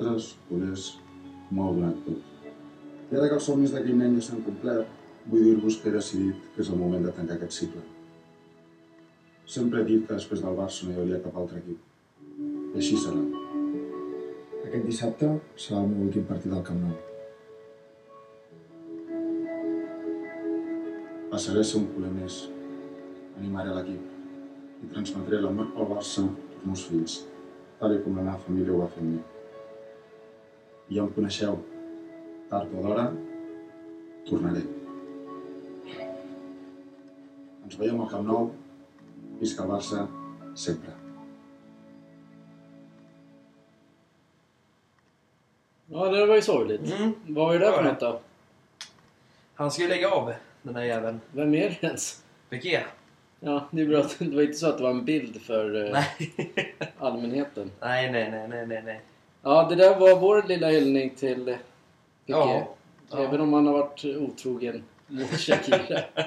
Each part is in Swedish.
Vosaltres coneix molt donat tot. I ara que els somnis d'aquell nen ja s'han complert, vull dir-vos que he decidit que és el moment de tancar aquest cicle. Sempre he dit que després del Barça no hi hauria cap altre equip. I així serà. Aquest dissabte serà el meu últim partit al Camp Nou. Passaré a ser un culer més. Animaré l'equip i transmetré l'amor pel Barça als meus fills, tal com la meva família ho va fer amb mi. I ja em coneixeu. Tard o d'hora, tornaré. Ens veiem al Camp Nou. Visca el Barça, sempre. Ja, det var ju sorgligt. Mm. Vad var det där för något då? Han ska ju lägga av, den där jäveln. Vem är det ens? Piqué? Ja, det är bra det var inte så att det var en bild för eh, Nej. allmänheten. nej, nej, nej, nej, nej. Ja, det där var vår lilla hyllning till Piqué. Ja. Ja. Även om han har varit otrogen mot Shakira.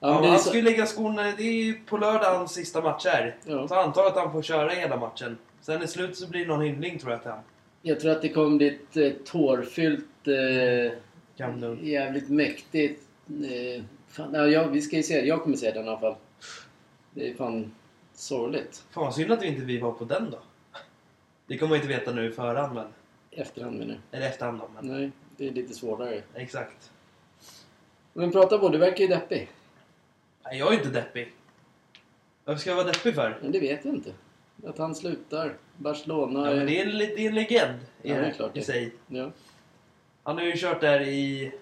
ja, han så, ska ju lägga skorna... Det är ju på lördag hans sista match är. Ja. Så antar att han får köra hela matchen. Sen i slutet så blir det någon hyllning tror jag till han. jag tror att det bli ett eh, tårfyllt, eh, jävligt mäktigt... Eh, fan, ja, jag, vi ska ju se Jag kommer se den i alla fall. Det är fan sorgligt. Fan synd att vi inte vi var på den då. Det kommer man inte veta nu i förhand men... Efterhand menar jag. Eller efterhand då, men... Nej, det är lite svårare. Exakt. Men prata på, du verkar ju deppig. Nej, jag är inte deppig. Varför ska jag vara deppig för? Men det vet jag inte. Att han slutar. Barcelona... Ja, men det är en, det är en legend i, Ja, det är klart i det. sig. Ja. Han har ju kört där i...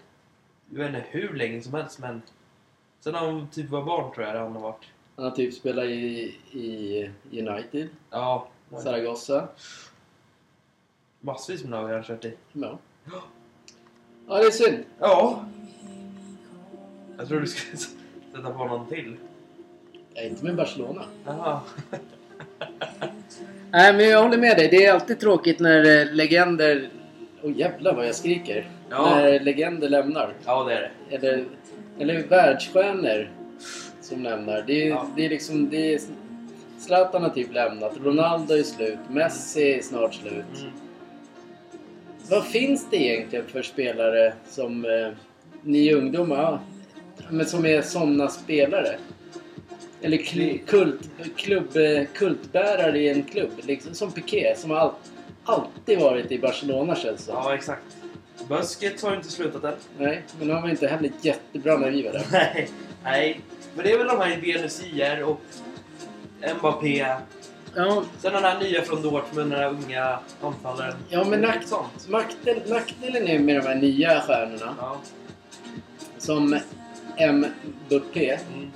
Jag vet inte hur länge som helst men... Sen han typ var barn tror jag han har varit. Han har typ spelat i, i United, Ja. Zaragoza. Massvis med lag har han kört i. Ja. ja, det är synd. Ja. Jag tror du skulle sätta på någon till. Ja, inte med Barcelona. Jaha. Nej, men jag håller med dig. Det är alltid tråkigt när eh, legender... Åh oh, jävlar vad jag skriker. Ja. När legender lämnar. Ja, det är det. Eller, eller världsstjärnor som lämnar. Det är, Ja. det är liksom... Det är, Zlatan har typ lämnat. Ronaldo är slut. Messi är snart slut. Mm. vad finns det egentligen för spelare som eh, ni ungdomar, ja, men som är sådana spelare? Eller kl- kult, klubb, eh, kultbärare i en klubb, liksom, som Piqué som har all, alltid varit i Barcelona känns det. Ja, exakt. Busquets har ju inte slutat än. Nej, men han var inte heller jättebra när vi var där. Nej, nej. Men det är väl de här Benusier och Mbappé. Ja, Sen den här nya från Dortmund, den här unga anfallaren. Ja, men nack- sånt. nackdel, nackdelen är med de här nya stjärnorna Ja. som Mbappé. Mm.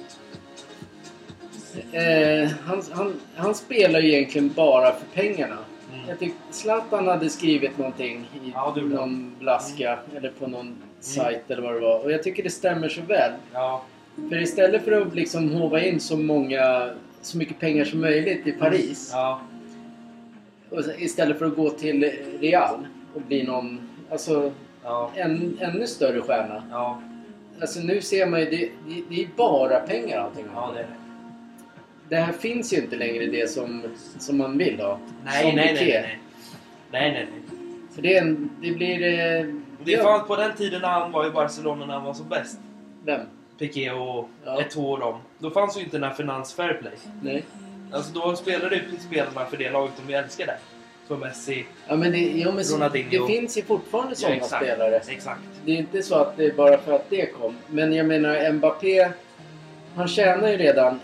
Eh, han, han, han spelar ju egentligen bara för pengarna. Mm. Jag tyckte Zlatan hade skrivit någonting i Ja, någon blaska eller på någon sajt eller vad det var. Och jag tycker det stämmer så väl. Ja. För istället för att liksom hova in så många så mycket pengar som möjligt i Paris. Ja. Och istället för att gå till Real och bli någon, alltså Ja. en, ännu större stjärna. Ja. Alltså nu ser man ju, det, det, det är bara pengar allting. Ja, det det. Här finns ju inte längre det som, som man vill ha. Nej, Som nej, nej, nej. Nej, nej. För det, är en, det blir... Eh, Det fanns på den tiden när han var i Barcelona när han var som bäst. Vem? Piqué och Ja. Eto'o och dem. Då fanns ju inte den här finans fair play. Nej. Alltså då spelade ju spelarna för det laget de älskade. Som Messi. Ja men det, ja, men Ronaldinho. det finns ju fortfarande sådana exakt. spelare. Exakt. Det är inte så att det är bara för att det kom. Men jag menar Mbappé, han tjänar ju redan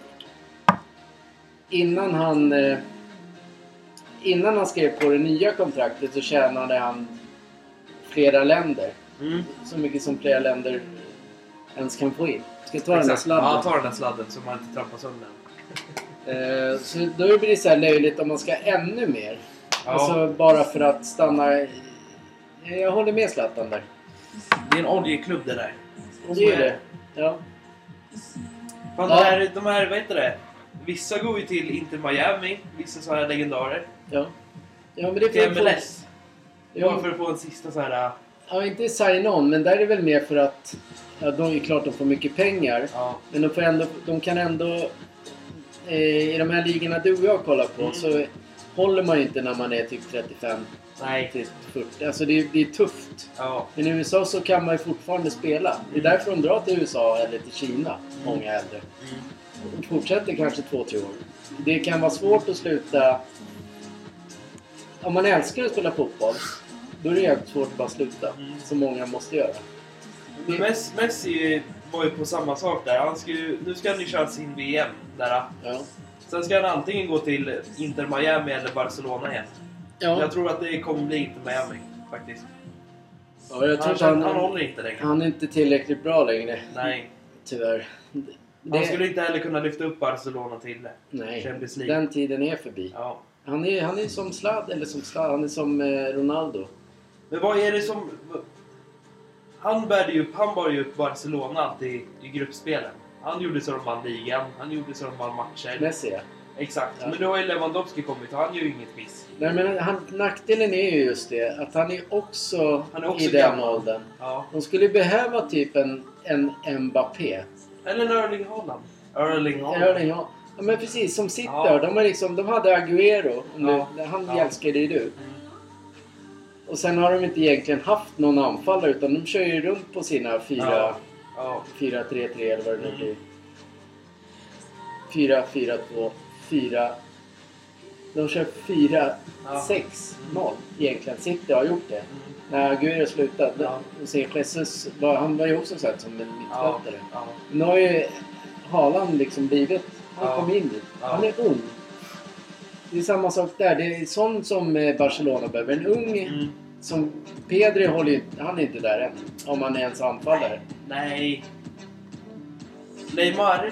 innan han eh, innan han skrev på det nya kontraktet så tjänade han flera länder. Mm. Så mycket som flera länder ens kan få in. Ska ta den där Exakt. Ja, sladden? ta den där sladden så man inte trampar sönder. Eh, så då blir det så här löjligt om man ska ännu mer. Ja. Alltså bara för att stanna... Jag håller med Zlatan där. Det är en oljeklubb det där. Det är det. Ja. Fan, Ja. de, här, de här, vad heter det? Vissa går ju till Inter Miami, vissa så här legendarer. Ja. Ja men det är för att få- MLS. Bara Ja, för att få en sista så här... ja, inte sign-on, men där är det väl mer för att... Ja, de är klart de får mycket pengar. Ja. Men de, får ändå, de kan ändå... Eh, I de här ligorna du och jag kollar på Mm. så håller man ju inte när man är typ 35 Nej. till 40. Alltså det, är- det är tufft. Ja. Men i USA så kan man ju fortfarande spela. Det är därför de drar till USA eller till Kina, många äldre. Mm. Och fortsätter kanske två, tre år. Det kan vara svårt att sluta... Om man älskar att spela fotboll, då är det jävligt svårt att bara sluta. Mm. Som många måste göra. Messi, Messi var ju på samma sak där. Han ska ju, nu ska han ju köra sin VM. Där. Ja. Sen ska han antingen gå till Inter Miami eller Barcelona igen. Ja, Jag tror att det kommer bli Inter Miami faktiskt. ja jag tror Han, han, han, håller inte längre. han är inte tillräckligt bra längre. Nej. Tyvärr. Han Det, skulle inte heller kunna lyfta upp Barcelona till nej, Champions League. den tiden är förbi. Ja. Han är, han är som Slad, eller som Slad, han är som eh, Ronaldo. Men vad är det som... Han bärde ju upp, han bar ju upp Barcelona alltid i gruppspelen. Han gjorde så de vann ligan, han gjorde så de vann matcher. Messi ja. Exakt. Ja. Men nu har ju Lewandowski kommit och han gör ju inget piss. Nej, men han, nackdelen är ju just det att han är också, Han är också i den gammal. åldern. Ja. De skulle behöva typ en, en Mbappé. Eller en Erling Haaland. Erling Haaland. Erling Haaland. Ja men precis, som sitter. Ja. De, har liksom, de hade Agüero. Ja. han Ja. älskade ju du. Mm. Och sen har de inte egentligen haft någon anfallare utan de kör ju runt på sina 4 Ja. Ja. 4-3-3 eller vad det nu Mm. blir. 4-4-2, 4... De kör 4-6-0 Ja. egentligen. City har gjort det. Mm. När Aguero slutade. Ja. Och sen Jesus, han var ju också sett som en Ja. mittfältare. Ja. Nu har ju Haaland liksom blivit... Han Ja. kom in dit. Ja. Han är ung. Det är samma sak där. Det är sånt som eh, Barcelona behöver. En ung Mm. som... Pedri håller ju... Han är inte där än. Om han är ens anfallare. Nej. Neymar,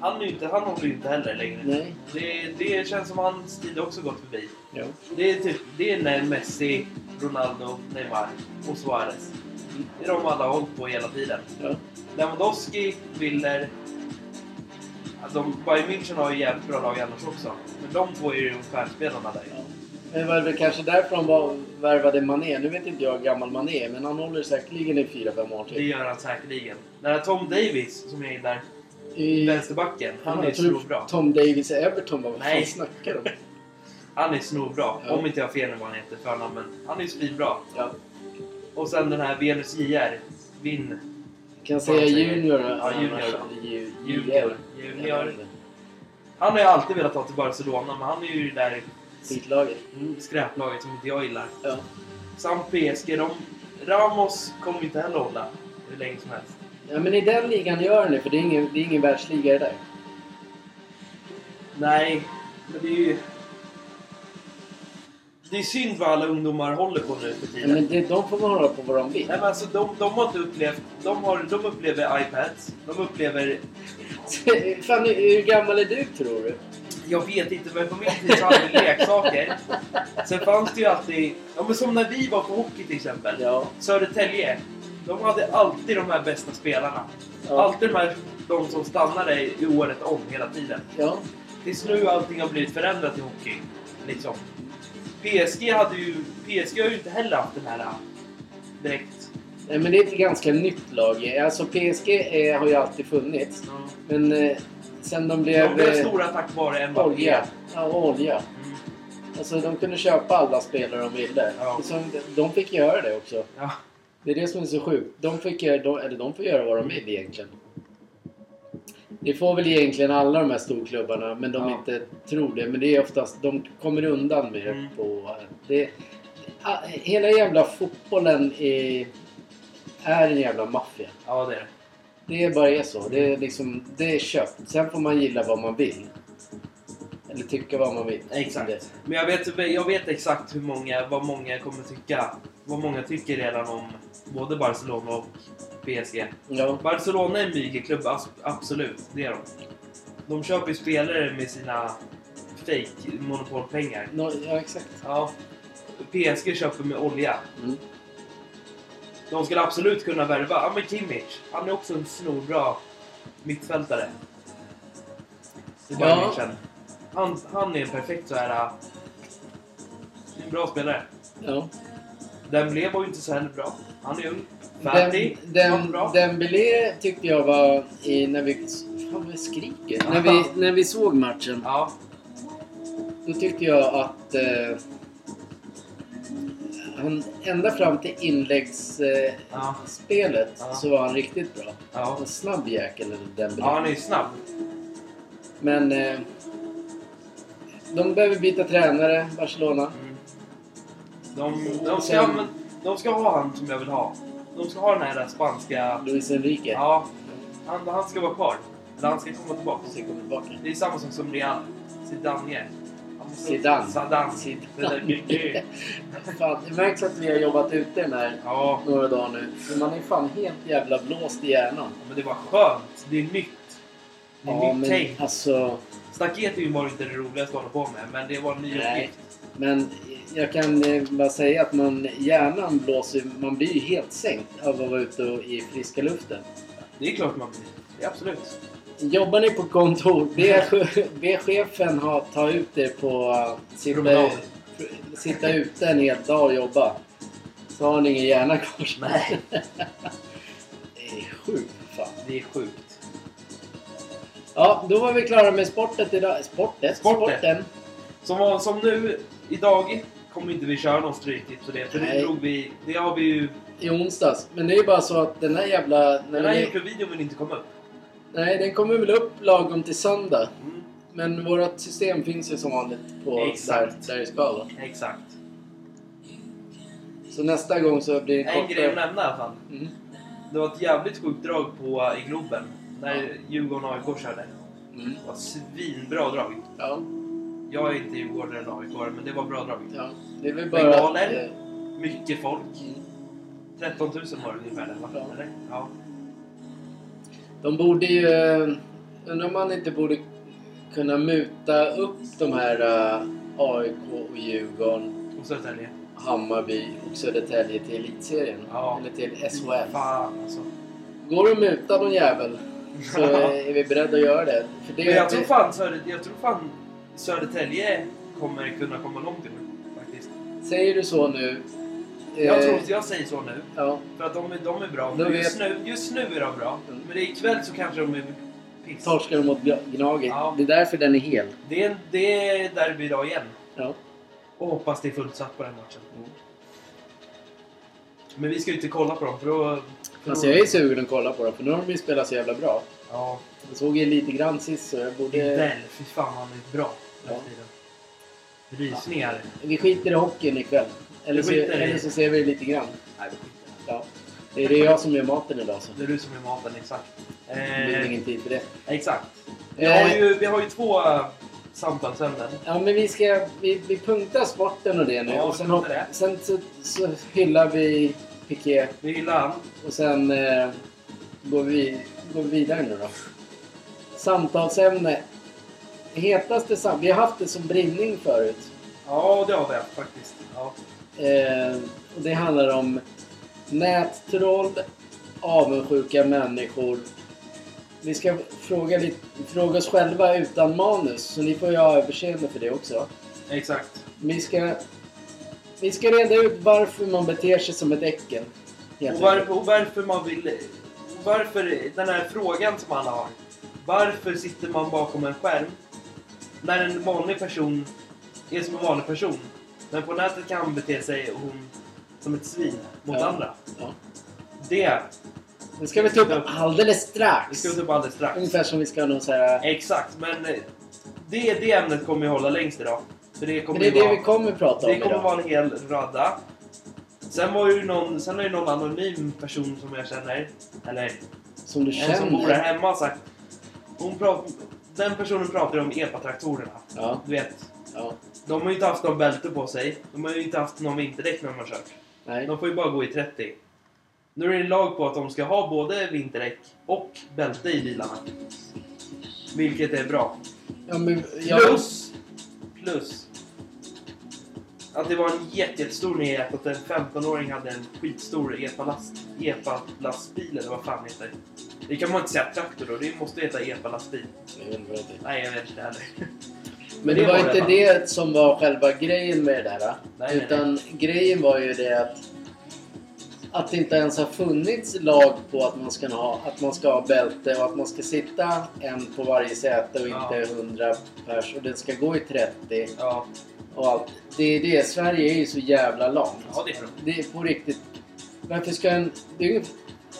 han, är inte, han håller ju inte heller längre. Nej. Det, det känns som hans tid också gått förbi. Ja. Det är typ det är när Messi, Ronaldo, Neymar och Suarez. Det är de alla har hållit på hela tiden. Ja. Lewandowski, Willer... ja, De, Bayern München har ju jävligt bra lag annars också. Men de två är ju stjärnspelarna där. Ja. Men det var väl kanske därför de var, värvade Mané. Nu vet inte jag hur gammal Mané är, men han håller säkerligen i 4-5 år Det till. gör han säkerligen. Den här Tom Davis som är in där, I, vänsterbacken, han är jag tror snorbra. Tom Davis i Everton, vad fan Nej. snackar de? Han är snorbra. Ja. Om inte jag har fel nu vad han heter förnamn, men han är svinbra. Ja. Och sen den här Venus JR. Vinn. Kan säga junior. Ja, junior. ju- Junior. Junior. Han har ju alltid velat ta till Barcelona, men han är ju där Skitlaget. mm, skräplaget som inte jag gillar. Ja. Samt PSG. De, Ramos kommer inte heller hålla hur länge som helst. ja, men i den ligan gör han det, för det är ingen, det är ingen världsliga det där. Nej, men det är ju... Det är synd vad alla ungdomar håller på nu för tiden. men det, de får hålla på vad de vill. Nej men alltså de, de har inte upplevt... De, har, de upplever iPads. De upplever... Fan, hur gammal är du tror du? Jag vet inte men på min tid så hade vi leksaker. Sen fanns det ju alltid... Ja men som när vi var på hockey till exempel. Ja. Södertälje. De hade alltid de här bästa spelarna. Ja. Alltid de här de som stannade i året om hela tiden. ja. Tills nu allting har blivit förändrat i hockey. Liksom. PSG hade ju... PSG har ju inte heller haft den här äh, direkt... Nej, men det är ett ganska nytt lag. Alltså PSG är, har ju alltid funnits. Men eh, sen de blev... De blev eh, stora tack vare Mbappé. olja. Ja, olja. Mm. Alltså de kunde köpa alla spelare de ville. Ja. Så de fick göra det också. Ja. Det är det som är så sjukt. De fick de, eller de får göra vad de vill egentligen. Det får väl egentligen alla de här storklubbarna, men de Ja. inte tror det. Men det är oftast, de kommer undan med Mm. på... Det, ah, hela jävla fotbollen är, är en jävla maffia. ja, det är det. Det bara är så. Det är liksom, det är köpt. Sen får man gilla vad man vill. Eller tycka vad man vill. Exakt. Men jag vet, jag vet exakt hur många, vad många kommer tycka. Vad många tycker redan om både Barcelona och PSG. Ja. Barcelona är en mygelklubb, as- absolut. Det är de. De köper ju spelare med sina fake monopolpengar. No, ja, exakt. Ja. PSG köper med olja. Mm. De skulle absolut kunna värva. Ja, men Kimmich. Han är också en snorbra mittfältare. Är bara Ja. han, han är en perfekt så här... äh, En bra spelare. Ja. Dembélé var ju inte så heller bra. Han är ung. Färdig. Den, den. Dembélé tyckte jag var i, när vi... Fan jag skriker. När vi, när vi såg matchen. Ja. Då tyckte jag att... Eh, han, ända fram till inläggsspelet eh, Ja. Ja. så var han riktigt bra. Ja. En snabb jäkel, Dembélé. ja, han är snabb. Men... Eh, de behöver byta tränare, Barcelona. Mm. De, de, ska, sen- de ska ha han som jag vill ha. De ska ha den här spanska... Luis Enrique. Ja. Han, han ska vara kvar. Eller han ska komma tillbaka. Så kommer tillbaka. Det är samma som som Real. Zidane. Han Zidane. Zidane. Zidane. Det. Fan, märks att vi har jobbat ute den här Ja, några dagar nu. Men man är fan helt jävla blåst i hjärnan. men det var skönt. Det är nytt. Det är Ja, nytt men tänk. alltså... Staket är ju bara inte det roligaste att hålla på med, men det var en ny Nej. uppgift. Men jag kan eh, bara säga att man, hjärnan blåser... Man blir ju helt sänkt av att vara ute och, i friska luften. Det är klart man blir. Det är absolut. Jobbar ni på kontor, be, be chefen ha, ta ut er på... Uh, sitta, sitta ute en hel dag och jobba. Så har ni ingen hjärna kvar. Nej. Det är sjukt fan. Det är sjukt. Ja, då var vi klara med sportet idag. Sportet? Sportet. Sporten. Som, var- som nu, idag, kommer inte vi köra någon stryktips på det. För det drog vi... Det har vi ju... I onsdags. Men det är ju bara så att den här jävla... När Den här vi, Youtube-videon vill inte komma upp. nej, den kommer väl upp lagom till söndag. Mm. Men vårt system finns ju som vanligt på där, Exakt. där det ska vara. Exakt. Så nästa gång så blir det En grej att nämna i alla fall. Mm. Det var ett jävligt sjukt drag på, i Globen. När Djurgården och AIK körde. Mm. Det var svinbra drag. Ja, Jag är inte djurgårdare eller AIK men det var bra drag. ja. Det är väl bara... Bengaler. eh, Mycket folk. mm. 13 000 var det ungefär va? Ja. Eller? Ja. De borde ju... eh, Undrar om man inte borde kunna muta upp de här eh, AIK och Djurgården, Och Södertälje. Hammarby och Södertälje till Elitserien. Ja. Eller till SHL. Fan alltså. Går det att muta någon jävel så är vi beredda att göra det. För det Men jag tror fan, Söder, jag tror fan Södertälje kommer kunna komma långt i faktiskt. Säger du så nu? Jag, eh, tror, jag säger så nu. Ja, För att de är, de är bra. Då Just, nu, just nu är de bra. Mm. Men det är ikväll så kanske de är piss. torskar de mot Gna- Gnaget. Ja. Det är därför den är hel. Det är, det är derby idag igen. Ja. Och hoppas det är fullsatt på den matchen. Men vi ska ju inte kolla på dem för då... För Alltså jag är sugen att kolla på dem för nu har de ju spelat så jävla bra. Ja. Jag såg ju lite grann sist så jag borde... Videll, fy fan han är bra. Ja. Ja. Rysningar. Vi skiter i hockeyn ikväll. Eller så, eller så ser vi lite grann. Nej, vi skiter Ja. Det är det jag som gör maten idag så. det. Är du som är maten, exakt. Det blir Eh, ingen tid för det. exakt. Vi Eh, har ju, vi har ju två uh, samtalsämnen. Ja men vi ska... Vi, vi punktar sporten och det nu. Ja, och sen, hopp, det. sen så, så hyllar vi Piqué Vi hyllar han. och sen eh, går, vi, går vi vidare nu då. Samtalsämne. Hetaste sam... Vi har haft det som brinning förut. Ja, det har vi haft faktiskt. Ja. Eh, och det handlar om nättroll, avundsjuka människor. Vi ska fråga, lite, fråga oss själva utan manus, så ni får ju ha överseende för det också. Exakt. Vi ska, vi ska reda ut varför man beter sig som ett äckel. Och, var, enkelt. och varför man vill... Varför den här frågan som alla har. Varför sitter man bakom en skärm när en vanlig person är som en vanlig person? Men på nätet kan han bete sig hon som ett svin mot Ja. andra. Ja. Det, Det ska vi ta upp alldeles det strax. ska vi ta upp alldeles strax. Ungefär som vi ska så här... Exakt, men eh, det, det ämnet kommer ju hålla längst idag. För det kommer Men det är det vara, vi kommer prata om det kommer idag. vara en hel radda. Sen var ju någon, sen är det någon anonym person som jag känner, eller Som du en som bor där känner. hemma sagt. Hon prat, den personen pratar om epatraktorerna. Ja, Du vet, ja. de har ju inte haft någon bälte på sig. De har ju inte haft någon vinterdäck när de har kört. Nej. De får ju bara gå i 30. Nu är det lag på att de ska ha både vinterdäck och bälte i bilarna. Vilket är bra. Ja, men, ja, Plus, plus att det var en jätte- jättestor nyhet att en 15-åring hade en skitstor epa-last, epa-lastbil eller vad fan det heter. Det kan man inte säga traktor då, det måste heta epa-lastbil. Nej, jag vet inte heller. Men det det var inte det, det som var själva grejen med det där. Nej, nej, utan grejen var ju det att att det inte ens har funnits lag på att man ska ha, att man ska ha bälte och att man ska sitta en på varje säte och Ja. inte 100 pers och det ska gå i 30 Ja, och allt. Det är det. Sverige är ju så jävla långt. ja det är. Det är på riktigt. Varför ska en... Det är, ju-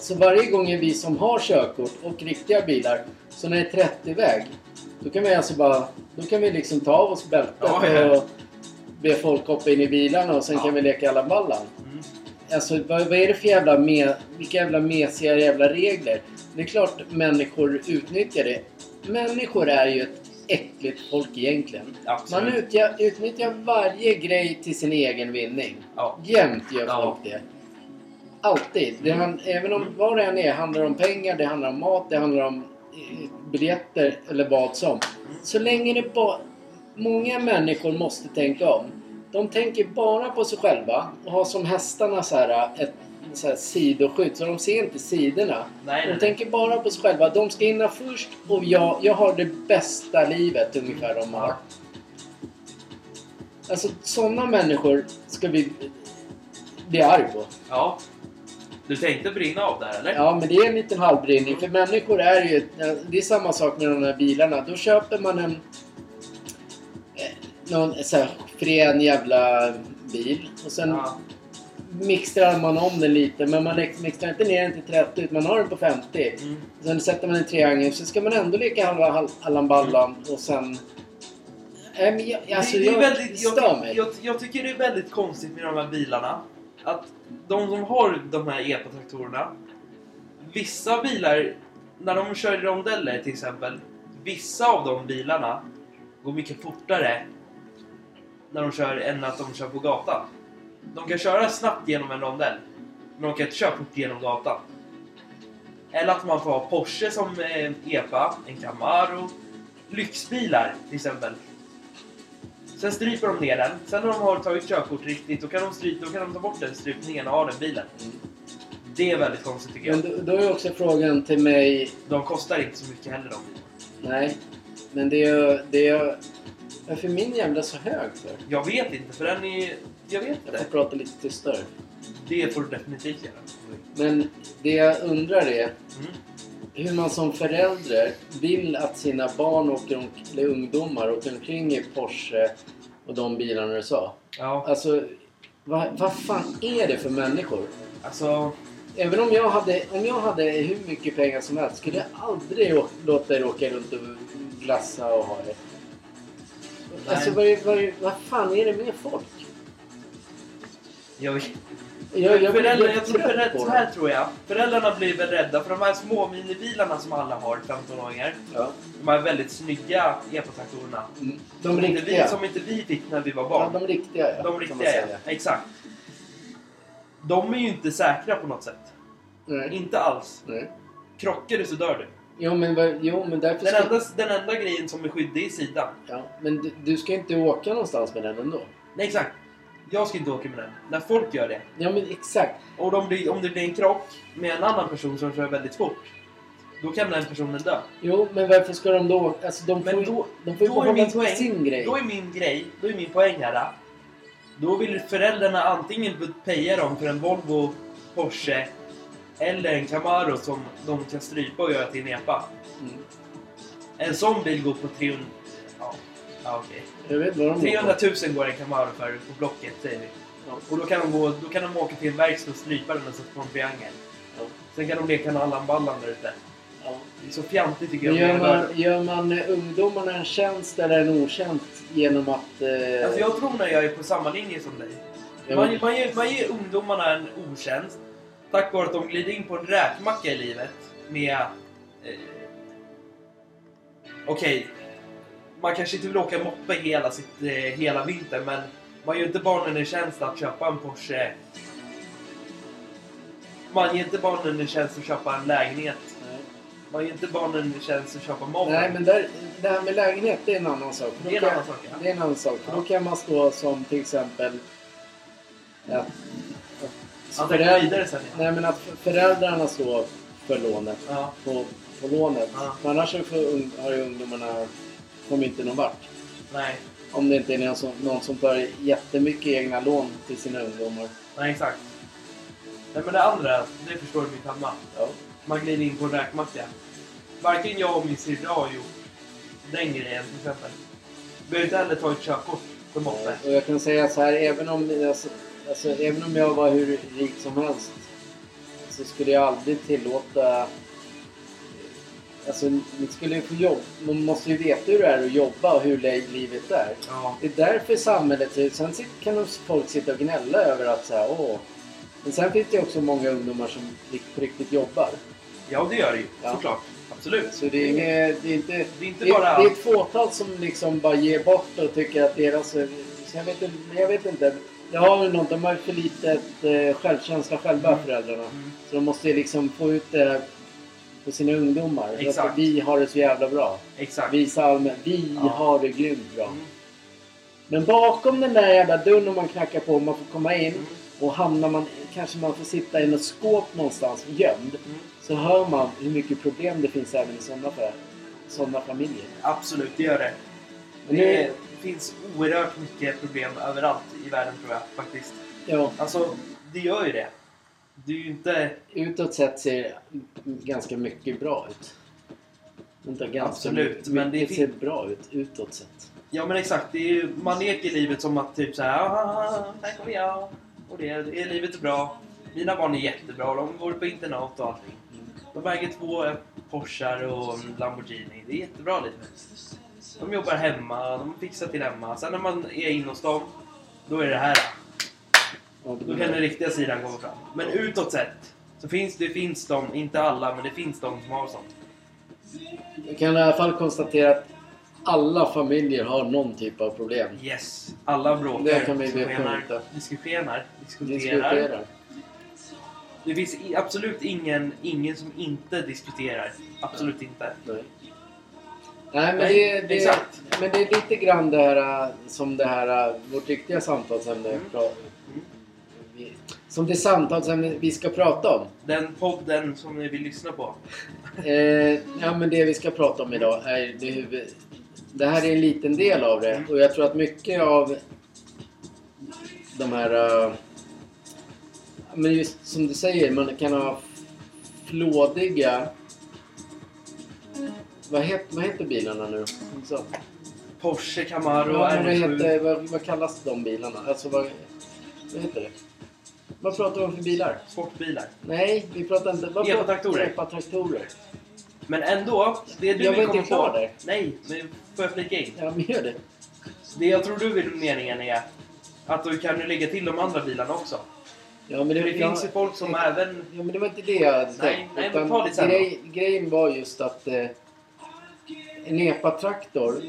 så varje gång är vi som har körkort och riktiga bilar, så när det är 30-väg, då kan vi alltså bara... Då kan vi liksom ta av oss bältet Ja, ja. och be folk hoppa in i bilarna och sen Ja. kan vi leka alla ballan. Mm. Alltså vad, vad är det för jävla me, vilka jävla mesiga jävla regler? Det är klart människor utnyttjar det. Människor är ju ett äckligt folk egentligen. Absolut. Man utja, utnyttjar varje grej till sin egen vinning. Ja. Jämt gör folk det. Alltid. Det han, även om vad det än är, handlar om pengar, det handlar om mat, det handlar om eh, biljetter eller vad som. Så länge det bara... Många människor måste tänka om. De tänker bara på sig själva och har som hästarna så här ett så här sidoskydd, så de ser inte sidorna. Nej, De nej. tänker bara på sig själva. De ska hinna först och jag, jag har det bästa livet ungefär de har. Alltså sådana människor ska vi bli arg på. Ja. Du tänkte brinna av där eller? Ja, men det är en liten halvbrinning. För människor är ju... Det är samma sak med de här bilarna. Då köper man en... eh, Någon så här frän jävla bil. Och sen Ja. mixtrar man om den lite. Men man mixtrar inte ner den till 30 utan man har den på 50. Mm. Sen sätter man en triangel. Så ska man ändå leka halva hal- Allan Ballan och sen... Nej, men jag, alltså, det, det är jag väldigt, jag, mig. jag, jag tycker det är väldigt konstigt med de här bilarna. Att de som har de här epatraktorerna. Vissa bilar, när de kör i rondeller till exempel. Vissa av de bilarna går mycket fortare när de kör än att de kör på gatan. De kan köra snabbt genom en rondell. Men de kan inte köra fort genom gatan. Eller att man får ha Porsche som eh, EPA, en Camaro. Lyxbilar till exempel. Sen stryper de ner den. Sen när de har tagit körkort riktigt, då kan de, strypa, då kan de ta bort den strypningen och ha den bilen. Det är väldigt konstigt tycker jag. Men då, då är också frågan till mig... De kostar inte så mycket heller de bilarna. Nej, men det är... Det är varför är min jävla så hög för? Jag vet inte, för den är... Jag vet Jag får inte. prata lite tystare. Det får du definitivt göra. Men det jag undrar är Mm. Hur man som förälder vill att sina barn åker om, eller ungdomar åker omkring i Porsche och de bilarna du sa. Ja. Alltså, vad, vad fan är det för människor? Alltså, Även om jag hade, om jag hade hur mycket pengar som helst skulle jag aldrig låta er åka runt och glassa och ha det. Nej. Alltså vad, vad, vad fan är det med folk? jag vet Jag, jag Föräldrar, jag tror på så här tror jag. Föräldrarna blir väl rädda för de här små minibilarna som alla har, 15-åringar. Ja. De här väldigt snygga epatraktorerna. Mm. Som De inte riktiga. Vi, som inte vi fick när vi var Ja, barn. de riktiga ja. de riktiga ja. Exakt. De är ju inte säkra på något sätt. Nej. Inte alls. Nej. Krockar du så dör du. Jo men, jo, men därför Den ska... enda, den enda grejen som är skyddig är sidan. Ja, men du, du ska inte åka någonstans med den ändå. Nej exakt. Jag ska inte åka med den. När folk gör det. Ja men exakt. Och om det, om det blir en krock med en annan person som kör väldigt fort. Då kan den personen dö. Jo men varför ska de då... Alltså de Men får ju, då- de får ju är min behålla poäng- sin grej. Då är min grej, då är min poäng här. Då vill föräldrarna antingen peja dem för en Volvo, Porsche eller en Camaro som de kan strypa och göra till en epa. Mm. En sån bil går på 300... Ja, okej. Jag vet vad de 300 000 går en Camaro för på Blocket säger vi. Ja. Och då kan, de gå, då kan de åka till en verkstad och strypa den och sätta på en triangel. Ja. Sen kan de leka Allan Ballan där ute. Ja. Det är så fjantigt tycker jag. gör man, gör man eh, ungdomarna en tjänst eller en otjänst genom att... Eh, Alltså jag tror när jag är på samma linje som dig. ja, Man, man, ger, man ger ungdomarna en otjänst tack vare att de glider in på en räkmacka i livet med... Eh, Okej, man kanske inte vill åka moppe hela, sitt, eh, hela vintern men man gör inte barnen en tjänst att köpa en Porsche. Man ger inte barnen en tjänst att köpa en lägenhet. Nej. Man ger inte barnen en tjänst att köpa mat. Nej, men där, det här med lägenhet, det är en annan sak. För Det är en annan sak, ja. Det är en annan sak. För Ja. Då kan man stå som till exempel... Ja, Att föräldrar- vidare sen. Ja. Nej, men att föräldrarna står för lånet. Ja. På, på lånet. Ja. För annars för, har ju ungdomarna kommit inte någon vart. Nej, Om det inte är någon som, någon som tar jättemycket egna lån till sina ungdomar. nej exakt. Nej men det andra, det förstår mitt hemma. Ja. Man glider in på en räkmacka. Varken jag och min syrra har gjort den grejen till exempel. Vi har inte heller tagit körkort för moppe. Och jag kan säga så här, även om, alltså, alltså, även om jag var hur rik som helst så skulle jag aldrig tillåta... Alltså, ni skulle ju få jobb. Man måste ju veta hur det är att jobba och hur li- livet är. Ja. Det är därför samhället... Sen kan folk sitta och gnälla över att så här, åh. Men sen finns det också många ungdomar som på riktigt jobbar. ja, det gör det ju. Ja. Såklart. Absolut. Så det är, inget, det är inte... Det är inte Det bara... det är ett fåtal som liksom bara ger bort och tycker att deras... Så jag, vet, inte- jag vet inte. Det har något, de har för litet eh, självkänsla själva, Mm. föräldrarna. Mm. Så de måste ju liksom få ut det på sina ungdomar. Så Exakt. Att vi har det så jävla bra. Exakt. Visa allmänt. Vi Ja. har det grymt bra. Mm. Men bakom den där jävla dörren man knackar på, man får komma in Mm. och hamnar man... Kanske man får sitta i något skåp någonstans gömd. Mm. Så hör man hur mycket problem det finns även i sådana, för, sådana familjer. Absolut, det gör det. Men Det nu, finns oerhört mycket problem överallt i världen tror jag faktiskt. ja, Alltså, det gör ju det. Det är ju inte... utåt sett ser ganska mycket bra ut. Inte ganska Absolut, mycket, men det ser bra ut utåt sett. Ja men exakt, det är ju, man leker livet som att typ såhär "Ah, här kommer jag och det, det, livet är bra. Mina barn är jättebra, de går på internat och allting. De äger två Porschar och Lamborghini. Det är jättebra liv. De jobbar hemma, de fixar till hemma. Sen när man är inne hos dem, då är det här. Då kan den riktiga sidan komma fram. Men utåt sett, så finns det finns de, inte alla, men det finns de som har sånt. Jag kan i alla fall konstatera att alla familjer har någon typ av problem. Yes, alla bråkar, Det kan vi diskuterar, diskuterar. Det finns absolut ingen, ingen som inte diskuterar. Absolut inte. Nej. Nej, men, Nej, det, det, men det är lite grann det här äh, som det här, äh, vårt riktiga samtalsämne. Mm. Som det samtalsämne vi ska prata om. Den podden som ni vill lyssna på. Eh, ja, men det vi ska prata om idag är det huvud... Det här är en liten del av det och jag tror att mycket av de här... eh, men just som du säger, man kan ha flådiga... Vad heter, vad heter bilarna nu? Så. Porsche Camaro Ja, men vad, R7. heter, vad, vad kallas de bilarna? Alltså vad, vad heter det? Vad pratar vi om för bilar? Sportbilar. Nej, vi pratar inte... vad Epatraktorer. Epatraktorer. Men ändå, det du Jag vill var inte komma klar på... där. Nej, men får jag flika in? Ja, men gör det. Det jag tror du vill meningen är att du kan ju lägga till de andra bilarna också. Ja, men det, det jag- finns ju folk som även... Ja, men det var inte det jag hade Nej, tänkt. nej, men ta det sen grej, Grejen var just att eh, en epatraktor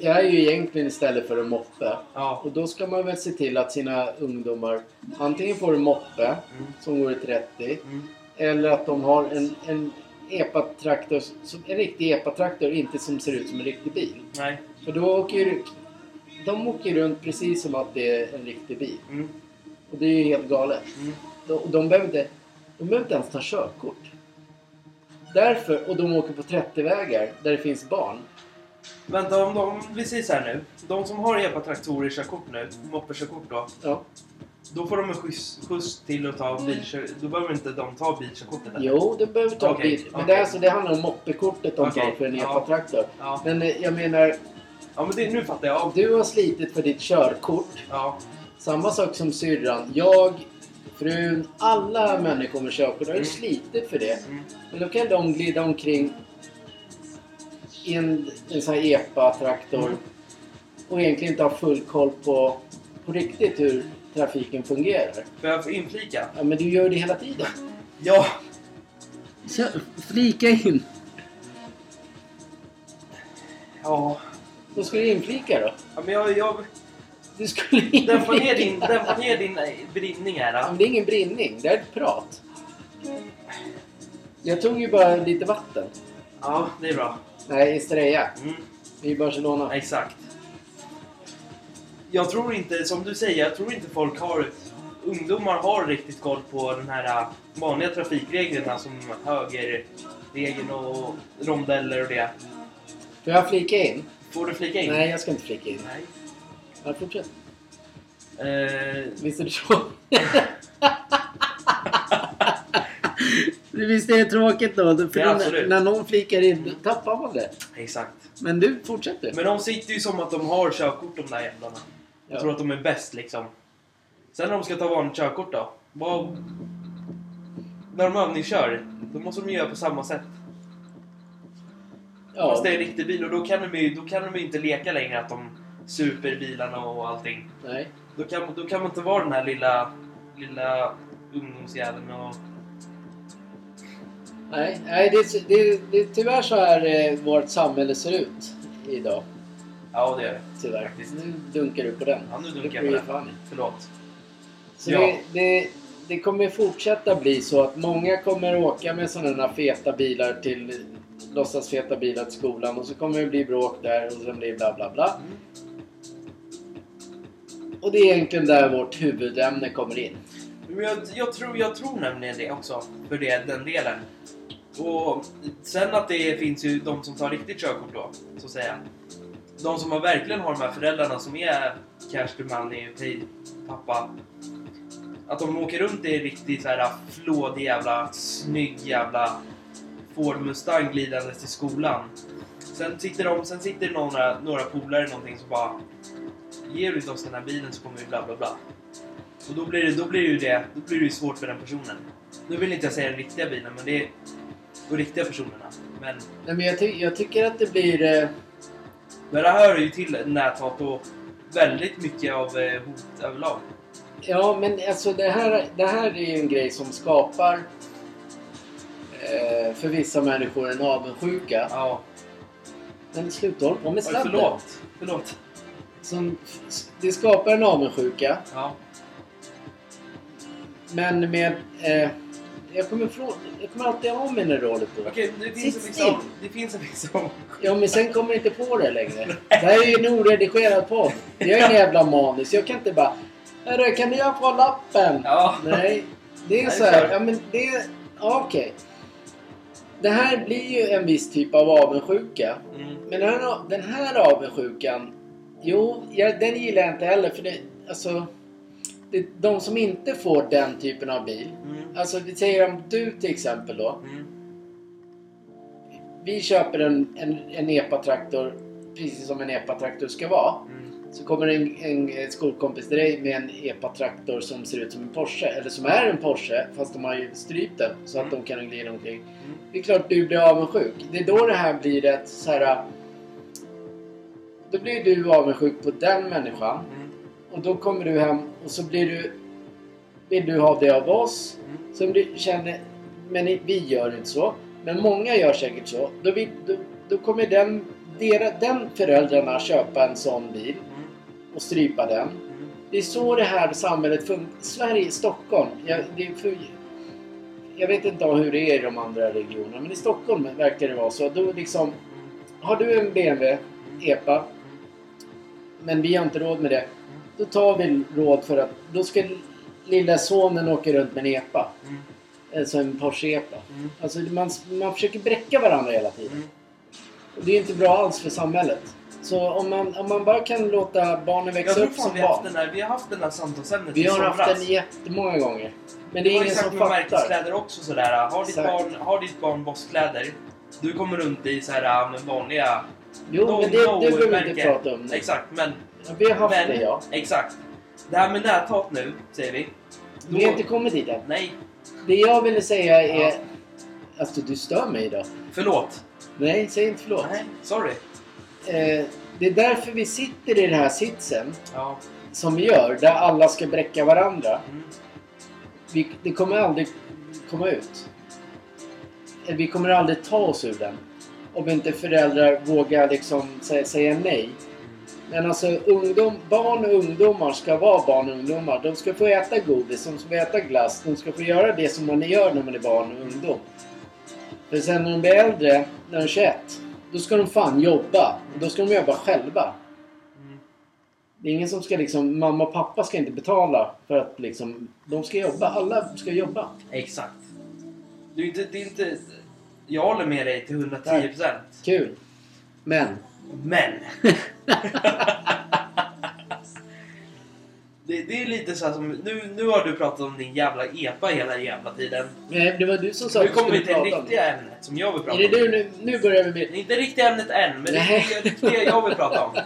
är ju egentligen istället för en moppe. Ja. Och då ska man väl se till att sina ungdomar antingen får en moppe Mm. som går i 30 Mm. eller att de har en, en epatraktor, som- en riktig epatraktor, inte som ser ut som en riktig bil. Nej. För då åker de åker runt precis som att det är en riktig bil. Mm. Och det är ju helt galet. Mm. De, de, behöver inte, de behöver inte ens ta körkort. Därför, och de åker på 30-vägar där det finns barn. Vänta, om de, så här nu. De som har epatraktorer körkort nu, moppekörkort då. Ja. Då får de en skjuts, skjuts till att ta bilkör... Då behöver inte de ta bilkörkortet eller? Jo, de behöver ta Okej, bil. Men det, är alltså, det handlar om moppekortet de Okej, tar för en ja. epatraktor. Ja. Men eh, jag menar, Ja, men det, nu fattar jag. du har slitit för ditt körkort. Ja. Samma sak som syrran. Jag, frun, alla människor med körkort har ju Mm. slitit för det. Mm. Men då kan de glida omkring i en, en sån här epa-traktor Mm. och egentligen inte ha full koll på, på riktigt hur trafiken fungerar. Får jag inflika? Ja, men du gör det hela tiden. Ja. Så, flika in. Ja. Då ska du inflika då. ja men jag... jag Du skulle dämpa ner din, dämpa ner din eh, brinning här. Då. men det är ingen brinning, det är ett prat. Jag tog ju bara lite vatten. Ja, det är bra. Nej, Estrella. Mm. I Barcelona. Exakt. Jag tror inte, som du säger, jag tror inte folk har... Ungdomar har riktigt koll på den här äh, vanliga trafikreglerna som högerregeln och rondeller och det. Får jag flika in? Får du flika in? Nej, jag ska inte flika in. Nej. Ja, fortsätt. Eh, Visst är det så? Visst är det tråkigt då? För Ja, när, när någon flikar in, tappar man det. exakt. Men du, fortsätter. Men de sitter ju som att de har körkort de där jävlarna. Jag Ja. tror att de är bäst liksom. Sen när de ska ta vanligt körkort då? Vad... När de övningskör, då måste de göra på samma sätt. Ja. Fast det är en riktig bil och då kan de ju, då kan de ju inte leka längre att de super bilarna och allting. Nej. Då kan, då kan man inte vara den här lilla, lilla ungdomsjäveln och... Nej, nej det, är- det, är- det är tyvärr så här eh, vårt samhälle ser ut idag. Ja, det är det. Tyvärr. Faktiskt. Nu dunkar du på den. Ja, nu dunkar jag på den. fan. Förlåt. Så Ja. det, det, det kommer fortsätta bli så att många kommer åka med sådana feta bilar till låtsas feta bilar till skolan och så kommer det bli bråk där och sen blir bla bla bla. Mm. Och det är egentligen där vårt huvudämne kommer in. Men jag, jag, tror, jag tror nämligen det också. För det, den delen. Och sen att det finns ju de som tar riktigt körkort då, så att säga. De som har verkligen har de här föräldrarna som är cash to money, pay, pappa. Att de åker runt i en riktigt så här flådig jävla, snygg jävla Ford Mustang glidandes till skolan. Sen sitter, de, sen sitter det några, några polare eller någonting som bara Ger du inte oss den här bilen så kommer vi bla bla bla. Och då blir det, då blir det ju det, då blir det svårt för den personen. Nu vill inte jag säga den riktiga bilen, men det är de riktiga personerna. Men, Nej, men jag, ty- jag tycker att det blir... Eh, men det här hör ju till näthat och väldigt mycket av eh, hot överlag. ja, men alltså det här, det här är ju en grej som skapar eh, för vissa människor en avundsjuka. Ja, Men sluta hålla på med sladden. förlåt. Förlåt. Som, det skapar en avundsjuka. Ja. Men med... Eh, jag, kommer ifrån, jag kommer alltid ha mina roller på. Okej, det finns Sitt en still. av- Det finns en av- Ja, men sen kommer jag inte på det längre. Det här är ju en oredigerad podd. Jag är en jävla manus. Jag kan inte bara... Hörru, kan jag få lappen? Ja. Nej, det är så här. Ja, men det... är- ja, Okej. Det här blir ju en viss typ av avundsjuka. Mm. Men den här, den här avundsjukan... Jo, jag, den gillar jag inte heller. För det... Alltså... Det, de som inte får den typen av bil. Mm. Alltså, vi säger om du till exempel då. Mm. Vi köper en, en, en epatraktor precis som en epatraktor ska vara. Mm. Så kommer en, en skolkompis till dig med en epa-traktor som ser ut som en Porsche. Eller som är en Porsche fast de har ju strypt den så att de kan glida omkring. Mm. Det är klart du blir avundsjuk. Det är då det här blir ett så här. Då blir du avundsjuk på den människan. Mm. Och då kommer du hem och så blir du... Vill du ha det av oss? Mm. Som du känner... Men vi gör inte så. Men många gör säkert så. Då, vill, då, då kommer den, dera, den föräldrarna köpa en sån bil Mm. och strypa den. Mm. Det är så det här samhället funkar. Sverige, Stockholm. Jag, det är för, jag vet inte hur det är i de andra regionerna. Men i Stockholm verkar det vara så. Då liksom, har du en BMW EPA men vi har inte råd med det. Då tar vi råd för att då ska lilla sonen åka runt med en EPA. Mm. Alltså en Porsche EPA. Mm. Alltså man, man försöker bräcka varandra hela tiden. Mm. Och det är inte bra alls för samhället. Så om man, om man bara kan låta barnen växa upp som vi barn. den där, vi har haft den där samtalsämnet Vi har somras. haft den jättemånga gånger. Men det Det är var ingen exakt som med fattar. märkeskläder också sådär. Har ditt, Exakt. barn, har ditt barn Boss-kläder, du kommer runt i så här med vanliga... Jo, No, men det, no det behöver vi inte prata om nu. Exakt, men... Vi har haft men, det ja. Exakt. Det här med näthat nu, säger vi. Då, Vi har inte kommit dit än. Nej, Det jag ville säga är... Ja. Alltså du stör mig idag. förlåt. Nej, säg inte förlåt. Nej, sorry. Eh, det är därför vi sitter i den här sitsen Ja. som vi gör. Där alla ska bräcka varandra. Mm. Vi, det kommer aldrig komma ut. Eh, Vi kommer aldrig ta oss ur den. Om inte föräldrar vågar liksom säga, säga nej. Men alltså ungdom, barn och ungdomar ska vara barn och ungdomar. De ska få äta godis, de ska få äta glass, de ska få göra det som man gör när man är barn och ungdom. För sen när de blir äldre, när de är 21, då ska de fan jobba. Då ska de jobba själva. Det är ingen som ska liksom, mamma och pappa ska inte betala för att liksom, de ska jobba. Alla ska jobba. Exakt. Det är inte... Det är inte jag håller med dig till 110%. Kul. Men. Men... det, det är lite så som... Nu, nu har du pratat om din jävla epa hela jävla tiden. Nej, det var du som sa Nu kommer vi till det riktiga ämnet som jag vill Är prata det om. du nu? Nu börjar vi Det är med... inte riktiga ämnet än, men det Nej. är det, det jag vill prata om.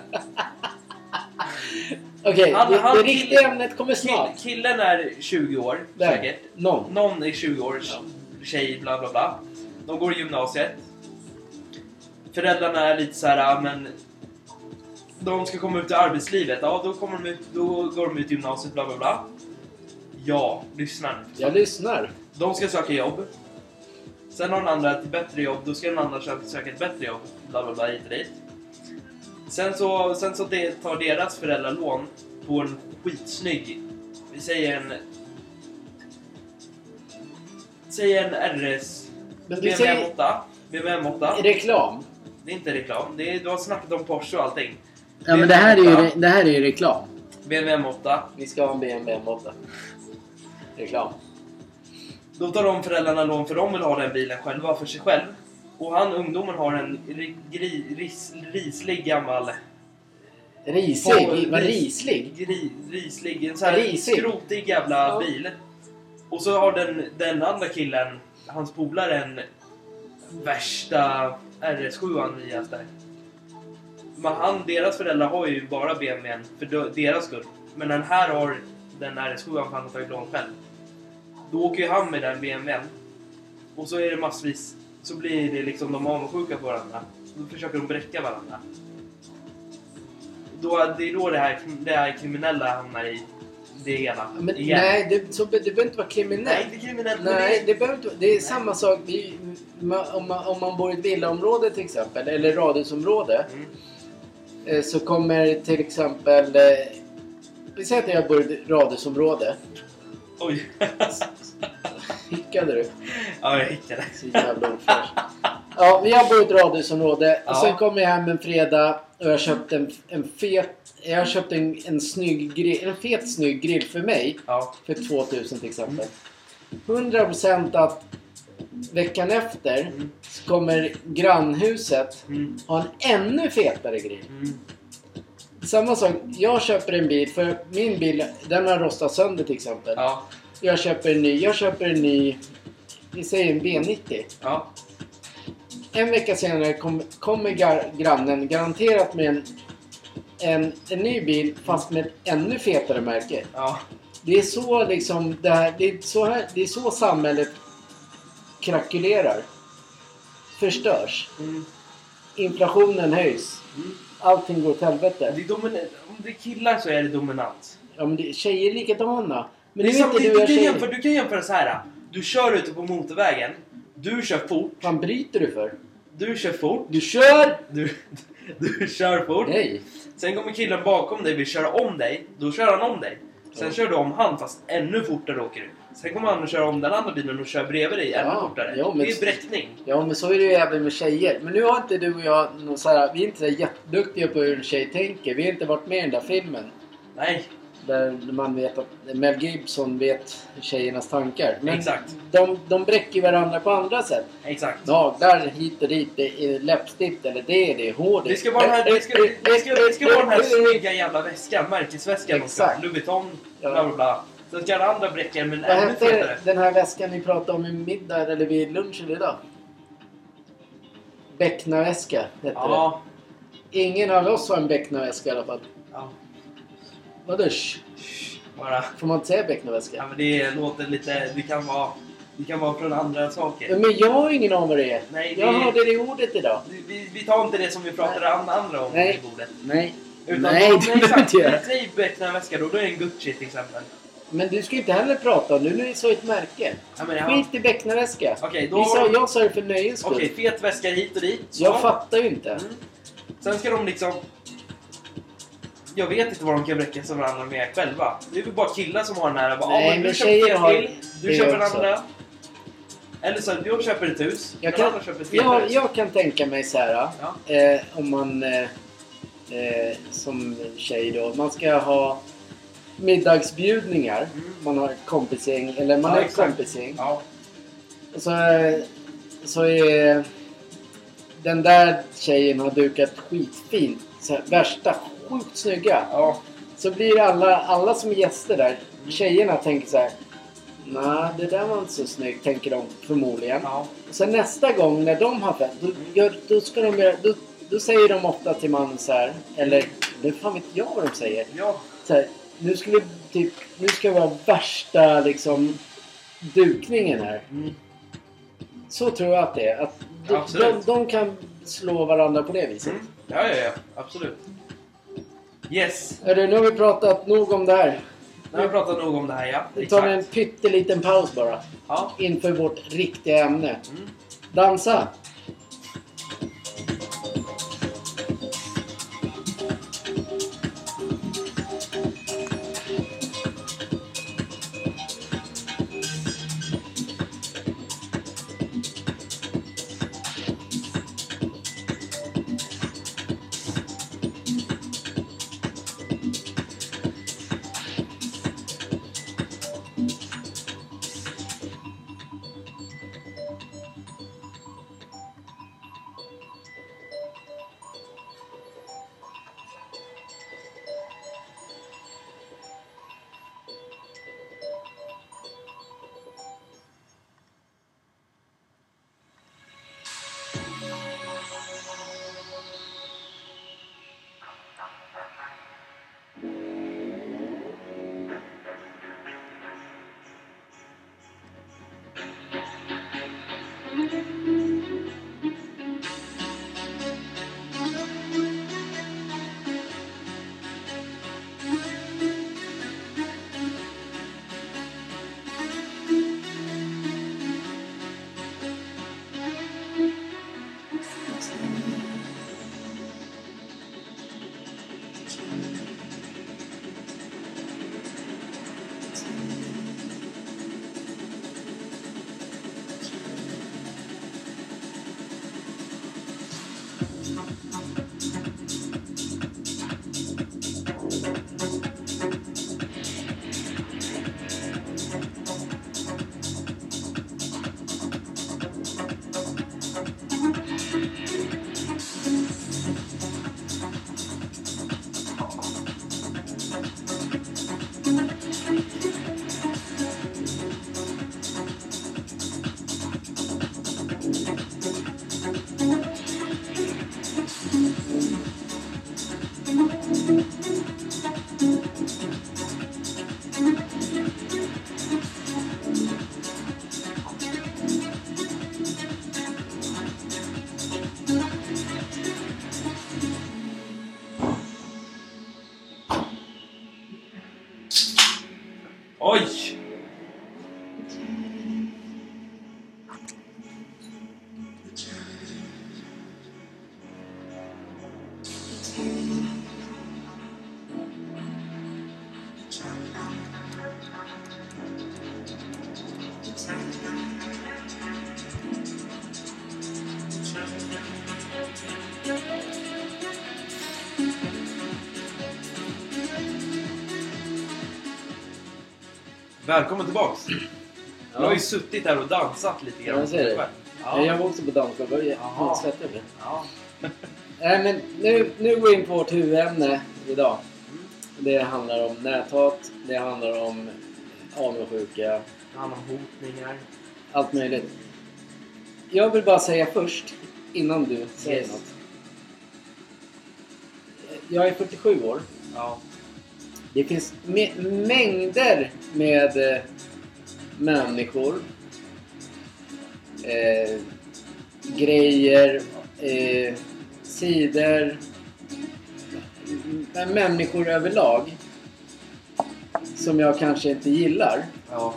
Okej, Han- det, det riktiga ämnet kommer snart. Kill, killen är 20 år, Där. säkert. Någon. Någon är 20 år, Ja. tjej, bla bla bla. De går i gymnasiet. Föräldrarna är lite så här, "Ah, men... De ska komma ut i arbetslivet. Ja, då, kommer de ut, då går de ut gymnasiet, bla bla bla. Ja, lyssna nu. Jag lyssnar. De ska söka jobb. Sen har den andra ett bättre jobb, då ska den andra söka, söka ett bättre jobb. Bla bla bla, hit och dit. Sen så, sen så det, tar deras föräldrar lån på en skitsnygg, vi säger en... Säg en RS Men BMW säger M8. BMW M8. reklam. Det är inte reklam. Det är, du har snackat om Porsche och allting. Ja, men det här är ju, det här är ju reklam. BMW M8. Vi ska ha en BMW M8. Reklam. Då tar de föräldrarna lån för de vill ha den bilen själva för sig själv. Och han ungdomen har en ri, gri, ris, rislig gammal... Risig? Vad ris- rislig? Gri, rislig, en sån här Risig. skrotig jävla Ja. bil. Och så har den, den andra killen, hans polare, en värsta RS7an nyaste. Men han, deras föräldrar har ju bara BMWn för deras skull. Men den här har den RS7an för han har tagit lån själv. Då åker ju han med den BMWn. Och så är det massvis, så blir det liksom de avundsjuka på varandra. Då försöker de bräcka varandra. Då, det är då det här, det här kriminella hamnar i det hela. Men, igen. nej, det, så, det behöver inte vara kriminellt. Nej, inte kriminellt. Nej, det det behöver inte Det är samma sak ma- om, man, om man bor i ett villaområde till exempel, eller radhusområde. Mm. eh, Så kommer till exempel... eh, Vi säger att jag bor i ett radhusområde. Oj. Hickade du? ja, jag hickade. Så jävla ofräsch. Ja, jag bor i ett radhusområde. Ja. Och sen kommer jag hem en fredag och jag har köpt en, en fet... Jag har köpt en, en snygg grill, en fet snygg grill för mig. Ja. För 2000 till exempel. 100% att veckan efter Mm. kommer grannhuset Mm. ha en ännu fetare grill. Mm. Samma sak, jag köper en bil för min bil den har rostat sönder till exempel. Ja. Jag köper en ny, jag köper en ny, vi säger en B90. Ja. En vecka senare kom, kommer grannen garanterat med en en, en ny bil fast med ett ännu fetare märke. Ja. Det är så liksom det, här, det, är så här, det är så samhället krackelerar. Förstörs. Mm. Inflationen höjs. Mm. Allting går åt helvete. Det är domin- om det är killar så är det dominant. Ja, men det, tjejer är likadana. Men det är som, du, du kan jämföra, du kan jämföra så här. Du kör ute på motorvägen. Du kör fort. Vad bryter du för? Du kör fort. Du kör! Du, du kör fort. Nej. Sen kommer killen bakom dig vill köra om dig. Då kör han om dig. Sen kör du om han fast ännu fortare åker du. Sen kommer han att köra om den andra bilen och kör bredvid dig ännu Ja, fortare. ja, men- Det är bräckning. Ja, men så är det ju även med tjejer. Men nu har inte du och jag någon så här, Vi är inte jätteduktiga på hur en tjej tänker. Vi har inte varit med i den där filmen. Nej, Där man vet att Mel Gibson vet tjejernas tankar. Men exakt. de, de bräcker varandra på andra sätt. Exakt. Naglar hit och dit, det är läppstift eller det är det, hår Det ska vara den här, det ska, det ska, det ska vara den här snygga jävla väskan, märkesväskan. Exakt. Louis Vuitton, bla bla bla. Sen ska den andra bräcka men Vad ännu hette fetare. den här väskan ni pratade om i middag eller vid lunchen idag? Becknarväska hette Ja. det. Ingen av oss har en Becknarväska i alla fall. ja. Vadå sh? Bara. Får man inte säga Becknarväska? Ja men det låter lite, det kan vara, det kan vara från andra saker. Men jag har ingen aning vad det är. Nej, Jag det- hörde det ordet idag. Vi, vi, tar inte det som vi pratade an, andra om Nej. i bordet. Nej. Utan Nej, det behöver inte göra. Säg Becknarväska då, då är det en Gucci till exempel. Men du ska inte heller prata om det. Nu så ett märke. Ja, men, ja. Skit i Becknarväska. Okej, då... Sa, jag sa det för nöjes skull. Okej, fet väska hit och dit. Så. Jag fattar ju inte. Mm. Sen ska de liksom... Jag vet inte vad de kan bräcka sig varandra med själva. Det är väl bara killar som har den här... Bara, Nej, "Ja, men du köper har bil, Du köper också. andra. Eller så, jag köper ett hus. Jag kan, köper ett jag, jag kan tänka mig så här. Ja. Eh, om man eh, eh, som tjej då. Man ska ha middagsbjudningar. Mm. Man har ett kompisgäng. Eller man Ja, har ett kompisgäng. Ja. Och så, så är den där tjejen har dukat skitfint. Så här, värsta sjukt snygga. Ja. Så blir alla, alla som är gäster där. Tjejerna tänker så här. Nej, det där var inte så snyggt, tänker de förmodligen. Ja. Och sen nästa gång när de har fest, då, gör, då, ska de göra, då, då säger de ofta till mannen så här, eller det fan vet jag vad de säger. Ja. Så här, nu ska vi typ, nu ska vi ha värsta liksom dukningen här. Mm. Så tror jag att det är. Att de, de, de kan slå varandra på det viset. Mm. Ja, ja, ja. Absolut. Yes. Hörru, nu har vi pratat nog om det här. Nu har vi pratat nog om det här, ja. Vi tar en pytteliten paus bara. Ja. Inför vårt riktiga ämne. Mm. Dansa! Välkommen tillbaks! Du har Ja. ju suttit här och dansat lite grann. Jag ser det. Ja. Jag var också på dansgolvet. Jag var svettig blev. Ja. Nej, men nu, nu går vi in på vårt huvudämne idag. Det handlar om näthat, det handlar om avundsjuka, Det handlar om hotningar. allt möjligt. Jag vill bara säga först, innan du säger Yes. något. Jag är 47 år. Ja. Det finns mä- mängder med eh, människor, eh, grejer, eh, sidor, människor överlag som jag kanske inte gillar. Ja.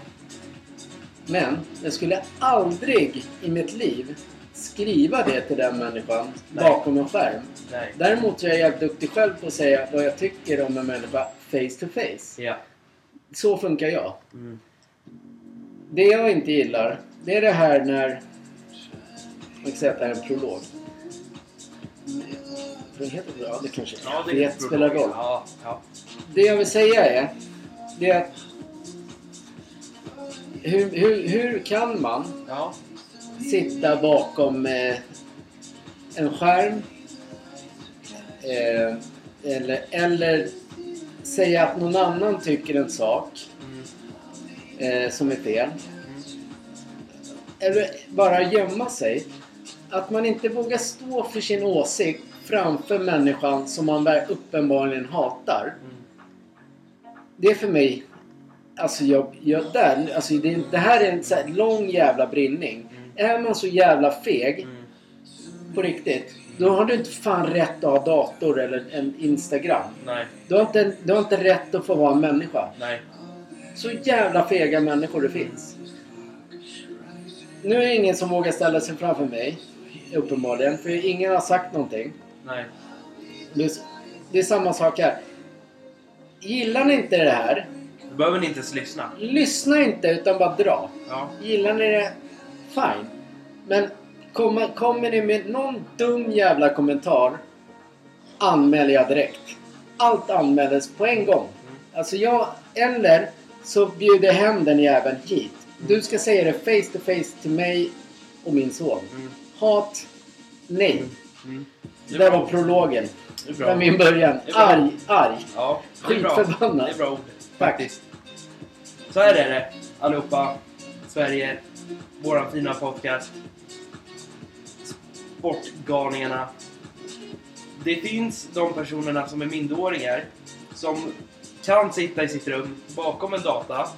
Men jag skulle aldrig i mitt liv skriva det till den människan Nej. bakom en skärm. Nej. Däremot är jag jävligt duktig själv på att säga vad jag tycker om en människa face to face. Ja. Så funkar jag. Mm. Det jag inte gillar, det är det här när... Man kan säga att det här är en prolog. Vad heter det? Ja, det kanske Ja, det, det spelar roll. Ja. Ja. Det jag vill säga är, det är att... Hur, hur, hur kan man Ja. sitta bakom eh, en skärm eh, eller, eller säga att någon annan tycker en sak Mm. eh, som är fel. Mm. Eller bara gömma sig. Att man inte vågar stå för sin åsikt framför människan som man uppenbarligen hatar. Mm. Det är för mig... Alltså, jag, jag, där, alltså det, det här är en så här lång jävla brinning. Är man så jävla feg Mm på riktigt. Då har du inte fan rätt att ha dator eller en Instagram. Nej. Du har inte, du har inte rätt att få vara en människa. Nej. Så jävla fega människor det finns. Nu är det ingen som vågar ställa sig framför mig. Uppenbarligen. För ingen har sagt någonting. Nej. Det är, samma sak här. Gillar ni inte det här? Du behöver ni inte ens lyssna. Lyssna inte utan bara dra. Ja. Gillar ni det? Fine. Men kommer, kommer ni med någon dum jävla kommentar anmäler jag direkt. Allt anmäles på en gång. Alltså jag... Eller så bjuder hem den jäveln hit. Du ska säga det face to face till mig och min son. Mm. Hat? Nej. Mm. Det där var prologen. Det var min början. Arg, arg. Ja. Skitförbannad. Det är bra ord. Faktiskt. Så här är det allihopa. Sverige. Våran fina podcast bortgalningarna. Det finns de personerna som är minderåringar som kan sitta i sitt rum bakom en data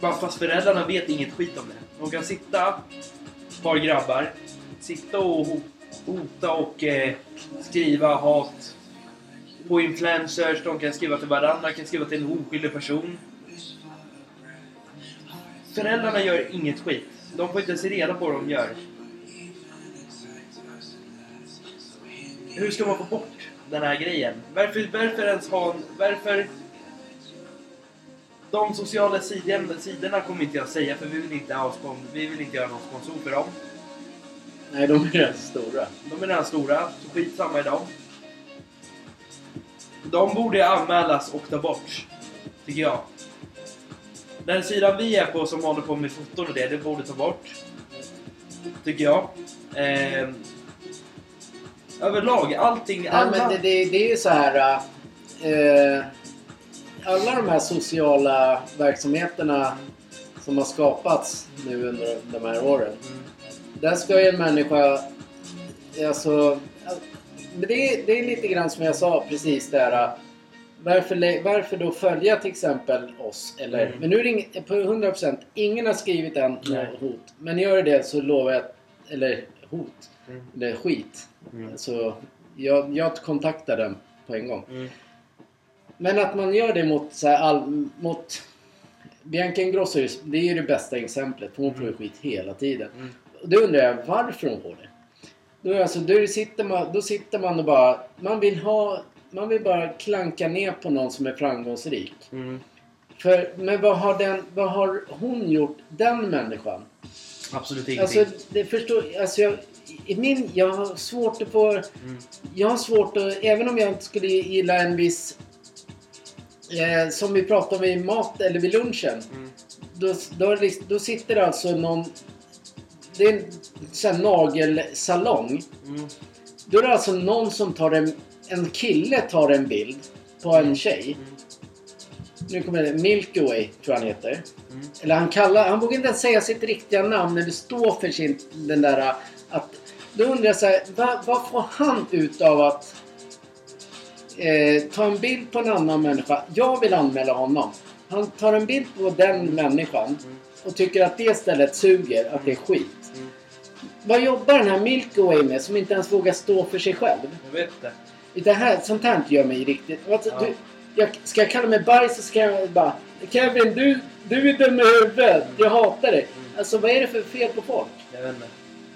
fast föräldrarna vet inget skit om det. De kan sitta, ett par grabbar, sitta och hota och eh, skriva hat på influencers, de kan skriva till varandra, de kan skriva till en oskyldig person. Föräldrarna gör inget skit. De får inte ens reda på vad de gör. Hur ska man få bort den här grejen? Varför, varför ens ha en... Varför... De sociala sidorna, sidorna kommer inte jag säga för vi vill inte, ha spon, vi vill inte göra någon sponsor för dem. Nej, de är rätt stora. De är redan stora, så skitsamma i dem. De borde anmälas och ta bort, tycker jag. Den sidan vi är på som håller på med foton och det, det borde ta bort. Tycker jag. Ehm, överlag, allting, Ja, alla... men det, det, det är ju så här... Eh, alla de här sociala verksamheterna som har skapats nu under de här åren. Mm, Där ska ju en människa... Alltså... Det, är, det är lite grann som jag sa precis där. Varför, lä- varför då följa till exempel oss? Eller, Mm. Men nu är det ing, på 100% ingen har skrivit än Nej. hot. Men gör det så lovar jag... Eller hot. mm, Eller skit. Mm, Så jag, jag kontaktar den på en gång. mm, Men att man gör det mot, så här, all, mot Bianca Ingrosso, det är ju det bästa exemplet. Hon får ju skit hela tiden. mm. Då undrar jag varför hon får det. Då, alltså, då, sitter man, då sitter man och bara... Man vill ha... Man vill bara klanka ner på någon som är framgångsrik. Mm. För, men vad har, den, vad har hon gjort, den människan? Absolut ingenting. Alltså, det förstår... Alltså jag, min, jag har svårt att få... Mm. Jag har svårt att... Även om jag inte skulle gilla en viss Eh, som vi pratade om i mat eller vid lunchen. Mm. Då, då, då sitter det alltså någon... Det är en sån här nagelsalong. Mm. Då är det alltså någon som tar en... En kille tar en bild på en tjej. Mm. Nu kommer det. Milky Way tror jag han heter. Mm. Eller han kallar... Han vågar inte ens säga sitt riktiga namn eller stå för sin... Den där... Att, då undrar jag så här, vad, vad får han ut av att eh, ta en bild på en annan människa? Jag vill anmäla honom. Han tar en bild på den människan och tycker att det stället suger, att det är skit. Vad jobbar den här Milky Way med som inte ens vågar stå för sig själv? Jag vet inte. Det här, sånt här gör mig riktigt... Alltså, Ja. du, jag, ska jag kalla mig bajs så ska jag bara... Kevin, du, du är dum i huvudet. Jag hatar dig. Mm. Alltså vad är det för fel på folk? Jag vet inte.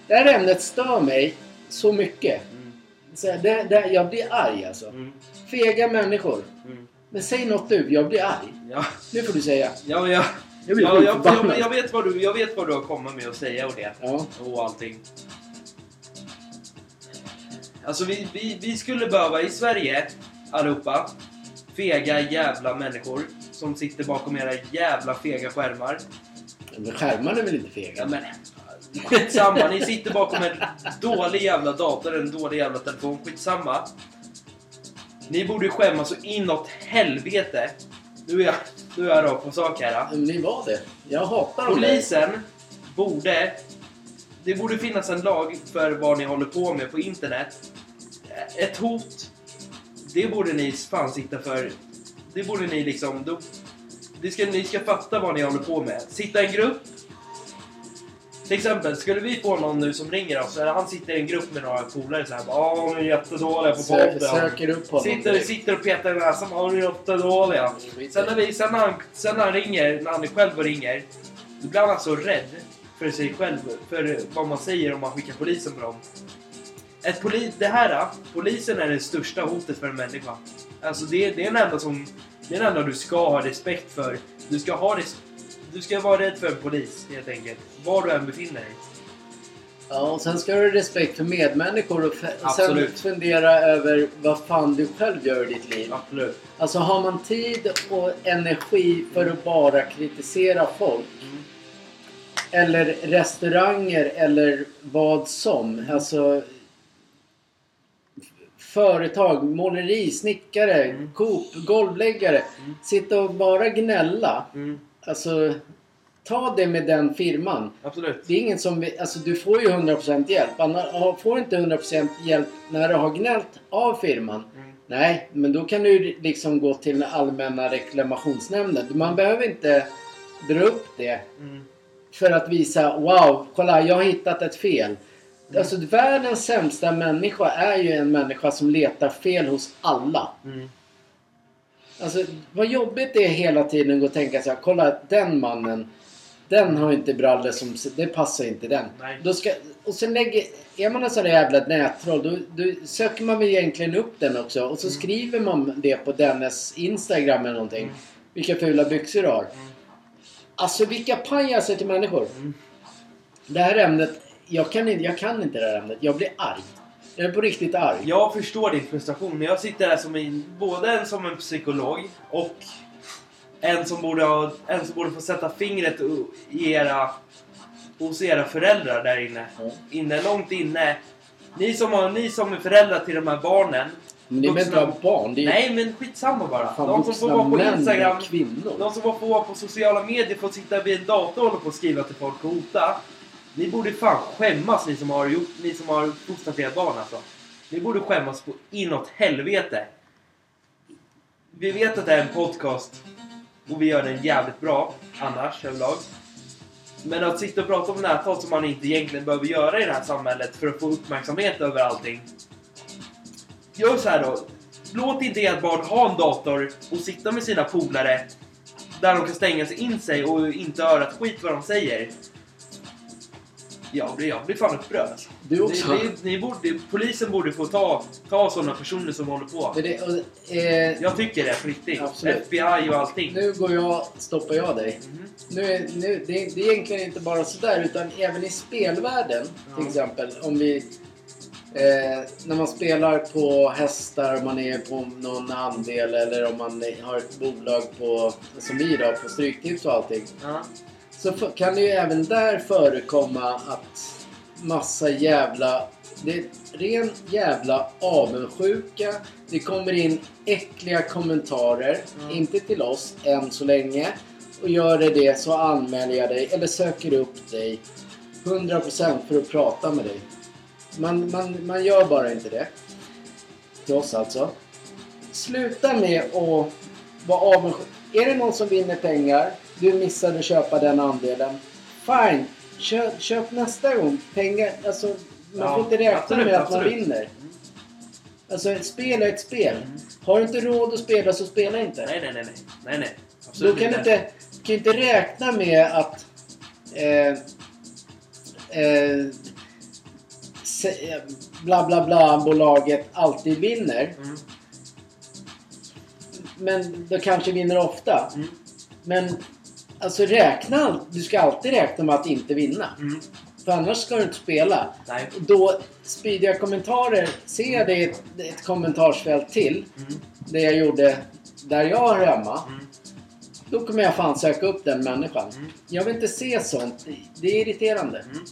Det här ämnet stör mig så mycket. Mm. Så det, det, jag blir arg alltså. Mm. Fega människor. Mm. Men säg något du, jag blir arg. Ja, Nu får du säga. ja, ja. Jag blir Ja, jag, jag, jag, vet vad du, jag vet vad du har kommit med att säga och det. Ja. Och allting. Alltså vi, vi, vi skulle behöva i Sverige, allihopa, fega jävla människor som sitter bakom era jävla fega skärmar. Men skärmarna är väl inte Ja, fega? men, skitsamma, ni sitter bakom en dålig jävla dator, en dålig jävla telefon, skitsamma. Ni borde skämmas så inåt helvete. Nu är jag, nu är jag rakt på sak här. Ni var det. Jag hatar dem. Polisen borde... Det borde finnas en lag för vad ni håller på med på internet. Ett hot. Det borde ni fan sitta för. Det borde ni liksom... Då, det ska, ni ska fatta vad ni håller på med. Sitta i en grupp. Till exempel, skulle vi få någon nu som ringer oss, eller han sitter i en grupp med några polare såhär Ja, de är jättedåliga på Sö, podden. söker upp honom. Sitter, sitter och petar i näsan, ja de är jättedåliga. Sen när, vi, sen, när han, sen när han ringer, när han är själv och ringer, då blir han alltså rädd för sig själv, för vad man säger om man skickar polisen på dem. Ett poli, det här, polisen är det största hotet för en människa. Alltså det, det är den enda som, det är den enda du ska ha respekt för. Du ska ha res, du ska vara rädd för en polis helt enkelt. Var du än befinner dig. Ja, och sen ska du ha respekt för medmänniskor och, och sen fundera över vad fan du själv gör i ditt liv. Absolut. Alltså har man tid och energi för att bara kritisera folk Mm. eller restauranger eller vad som. Alltså företag, måleri, snickare, Mm. Coop, golvläggare. Mm. Sitta och bara gnälla. Mm. Alltså ta det med den firman. Absolut. Det är ingen som... Alltså du får ju 100% hjälp. Annars, får du inte 100% hjälp när du har gnällt av firman. Mm. Nej, men då kan du liksom gå till allmänna reklamationsnämnden. Man behöver inte dra upp det Mm. för att visa Wow, kolla jag har hittat ett fel. Alltså världens sämsta människa är ju en människa som letar fel hos alla. Mm. Alltså vad jobbigt det är hela tiden att gå och tänka så här, kolla den mannen. Den har inte brallor som... Det passar inte den. Nej. Då ska, och sen lägger... Är man en sån där jävla nättroll då, då söker man väl egentligen upp den också. Och så Mm. skriver man det på dennes Instagram eller någonting. Mm. Vilka fula byxor du har. Mm. Alltså vilka pajaser till människor. Mm. Det här ämnet, jag kan, inte, jag kan inte det här ämnet. Jag blir arg. Jag är på riktigt arg. Jag förstår din frustration, men jag sitter här som en, både en som en psykolog och en som borde, ha, en som borde få sätta fingret i era, hos era föräldrar där inne. Ja. Inne, långt inne. Ni som, har, ni som är föräldrar till de här barnen. Men det är inte vuxna- bara barn? Är Nej, men skitsamma bara. fan de som får vara på Instagram, kvinnor. de som får vara på sociala medier, får sitta vid en dator och hålla på och skriva till folk och hota. Ni borde fan skämmas ni som har, gjort, ni som har fostrat era barn alltså. Ni borde skämmas på inåt helvete. Vi vet att det är en podcast och vi gör den jävligt bra annars överlag. Men att sitta och prata om näthat som man inte egentligen behöver göra i det här samhället för att få uppmärksamhet över allting. Gör så här då. Låt inte ert barn ha en dator och sitta med sina polare där de kan stänga sig in sig och inte höra ett skit vad de säger. Jag blir, jag blir fan upprörd. alltså. Du också. Ni, ni, ni borde, polisen borde få ta, ta sådana personer som håller på. Men det, och, eh, Jag tycker det på riktigt. Absolut. FBI och allting. nu går jag, stoppar jag dig. Mhm. Nu är, nu, det, det är egentligen inte bara sådär utan även i spelvärlden till Ja. exempel. Om vi Eh, när man spelar på hästar, man är på någon andel eller om man har ett bolag på, som vi då, på Stryktips och allting. Ja. Så kan det ju även där förekomma att massa jävla... Det är ren jävla avundsjuka. Det kommer in äckliga kommentarer. Mm. Inte till oss än så länge. Och gör det det så anmäler jag dig eller söker upp dig 100% för att prata med dig. Man, man, man gör bara inte det. Till oss alltså. Sluta med att vara avundsjuk. Är det någon som vinner pengar, du missade att köpa den andelen. Fine, köp, köp nästa gång. Pengar, alltså man Ja, får inte räkna absolut, med att man absolut. vinner. Alltså ett spel är ett spel. Har du inte råd att spela så spela inte. Nej, nej, nej, nej. nej, nej. Absolut kan du inte, du kan inte räkna med att eh, eh, se, bla bla bla bolaget alltid vinner. Mm. Men de kanske vinner ofta. Mm. Men alltså räkna, du ska alltid räkna med att inte vinna. Mm. För annars ska du inte spela. Nej. Då, spydiga kommentarer, ser jag det i ett, ett kommentarsfält till, Mm. det jag gjorde där jag hör hemma. Mm. Då kommer jag fan söka upp den människan. Mm. Jag vill inte se sånt. Det- är irriterande. Mm.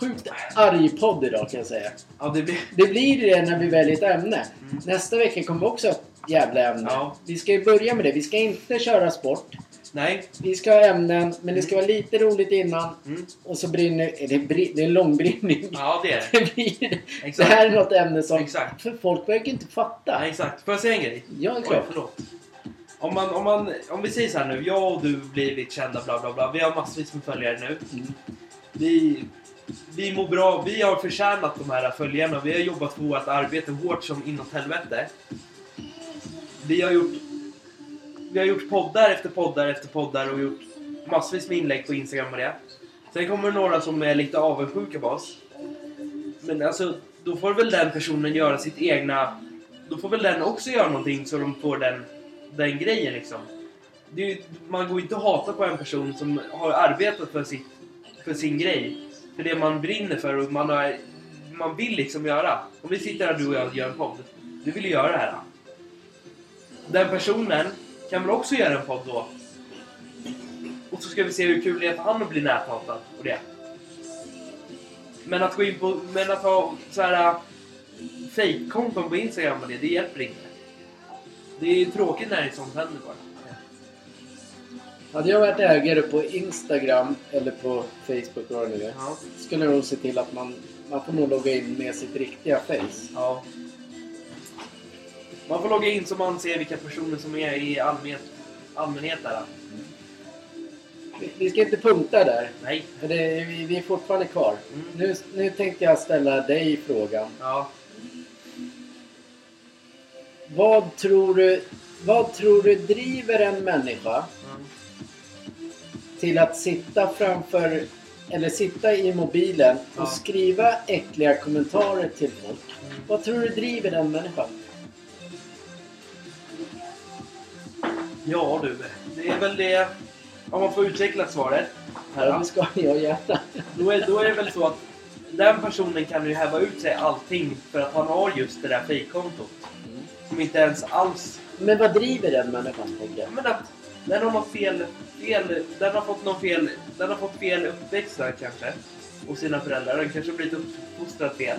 Sjukt arg podd idag kan jag säga. Ja, det blir... Det blir det när vi väljer ett ämne. Mm. Nästa vecka kommer vi också jävla ämne. Ja. Vi ska ju börja med det. Vi ska inte köra sport. Nej. Vi ska ha ämnen, men det ska vara lite roligt innan. Mm. Och så brinner... är Det, brin- det är en långbrinning. Ja, det är det. Det, blir, det Exakt. här är något ämne som... Exakt. För folk verkar inte fatta. Nej, exakt. Får jag säga en grej? Ja, Oj, klart. förlåt. Om, man, om, man, om vi säger så här nu, jag och du blivit kända bla bla bla. Vi har massvis med följare nu. Mm. Vi, vi mår bra, vi har förtjänat de här följarna. Vi har jobbat på vårt arbete hårt som inåt helvete. Vi har gjort vi har gjort poddar efter poddar efter poddar och gjort massvis med inlägg på Instagram och det. Sen kommer det några som är lite avundsjuka på oss. Men alltså, då får väl den personen göra sitt egna... Då får väl den också göra någonting så de får den, den grejen liksom. Det är, ju- man går ju inte att hata på en person som har arbetat för, sitt, för sin grej. För det man brinner för och man, har, man vill liksom göra. Om vi sitter här du och jag och gör en podd. Du vill ju göra det här. Den personen kan väl också göra en podd då. Och så ska vi se hur kul det är för han att bli näthatad och det. Men att gå in på, men att ha så här fake-konton på Instagram och det, det hjälper inte. Det är tråkigt när det är sånt händer bara. Hade jag varit ägare på Instagram eller på Facebook vad det nu är. Ja. Skulle jag nog se till att man, man får nog logga in med sitt riktiga face. ja. Man får logga in så man ser vilka personer som är i allmänhet, allmänhet där. Vi, vi ska inte punkta där. Nej. För det, vi, vi är fortfarande kvar. Mm. Nu, nu tänkte jag ställa dig frågan. Ja. Vad tror du, vad tror du driver en människa Mm. till att sitta framför eller sitta i mobilen och Ja. skriva äckliga kommentarer till folk? Mm. Vad tror du driver den människan? Ja du, det är väl det... Om man får utveckla svaret. Här, Ja, det ska jag gärna. Då är, då är det väl så att den personen kan ju häva ut sig allting för att han har just det där fejkkontot. Som inte ens alls... Men vad driver den människan, tänker jag? Men att den har något fel... fel den har fått någon fel... Den har fått fel uppväxt där kanske. Hos sina föräldrar. Den kanske har blivit uppfostrad fel.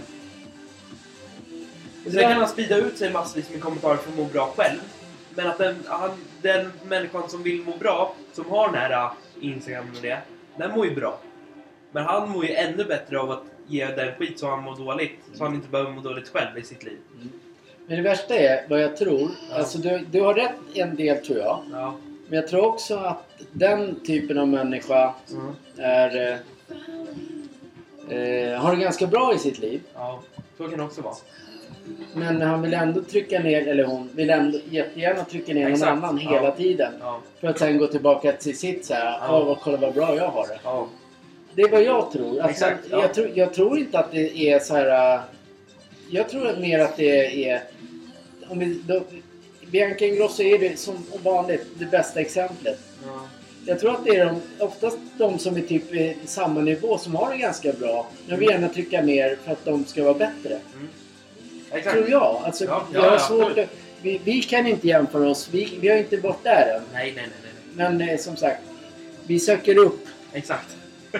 Sen kan han sprida ut sig massvis med kommentarer för att må bra själv. Men att den, han, den människan som vill må bra, som har den här äh, Instagram och det, den mår ju bra. Men han mår ju ännu bättre av att ge den skit så han mår dåligt. Så han inte behöver må dåligt själv i sitt liv. Men det värsta är, vad jag tror, Ja. alltså du, du har rätt en del tror jag. Ja. Men jag tror också att den typen av människa Mm. är, eh, eh, har det ganska bra i sitt liv. Ja, så kan det också vara. Men han vill ändå trycka ner, eller hon vill ändå jättegärna trycka ner Exakt. någon annan Ja. hela tiden. Ja. För att sen gå tillbaka till sitt så här, Ja. vad, kolla vad bra jag har det. Ja. Det är vad jag tror. Alltså, Exakt, ja. jag, tror jag tror inte att det är så här... Jag tror mer att det är... Om vi, då, Bianca Ingrosso är det som vanligt det bästa exemplet. Ja. Jag tror att det är de, oftast de som är typ i samma nivå som har det ganska bra. Jag vill gärna trycka mer för att de ska vara bättre. Exakt. Tror jag. Alltså, Ja, jag ja, har svårt att, vi, vi kan inte jämföra oss. Vi, vi har inte bort där än. Nej, nej, nej, nej. Men eh, som sagt, vi söker upp. Exakt.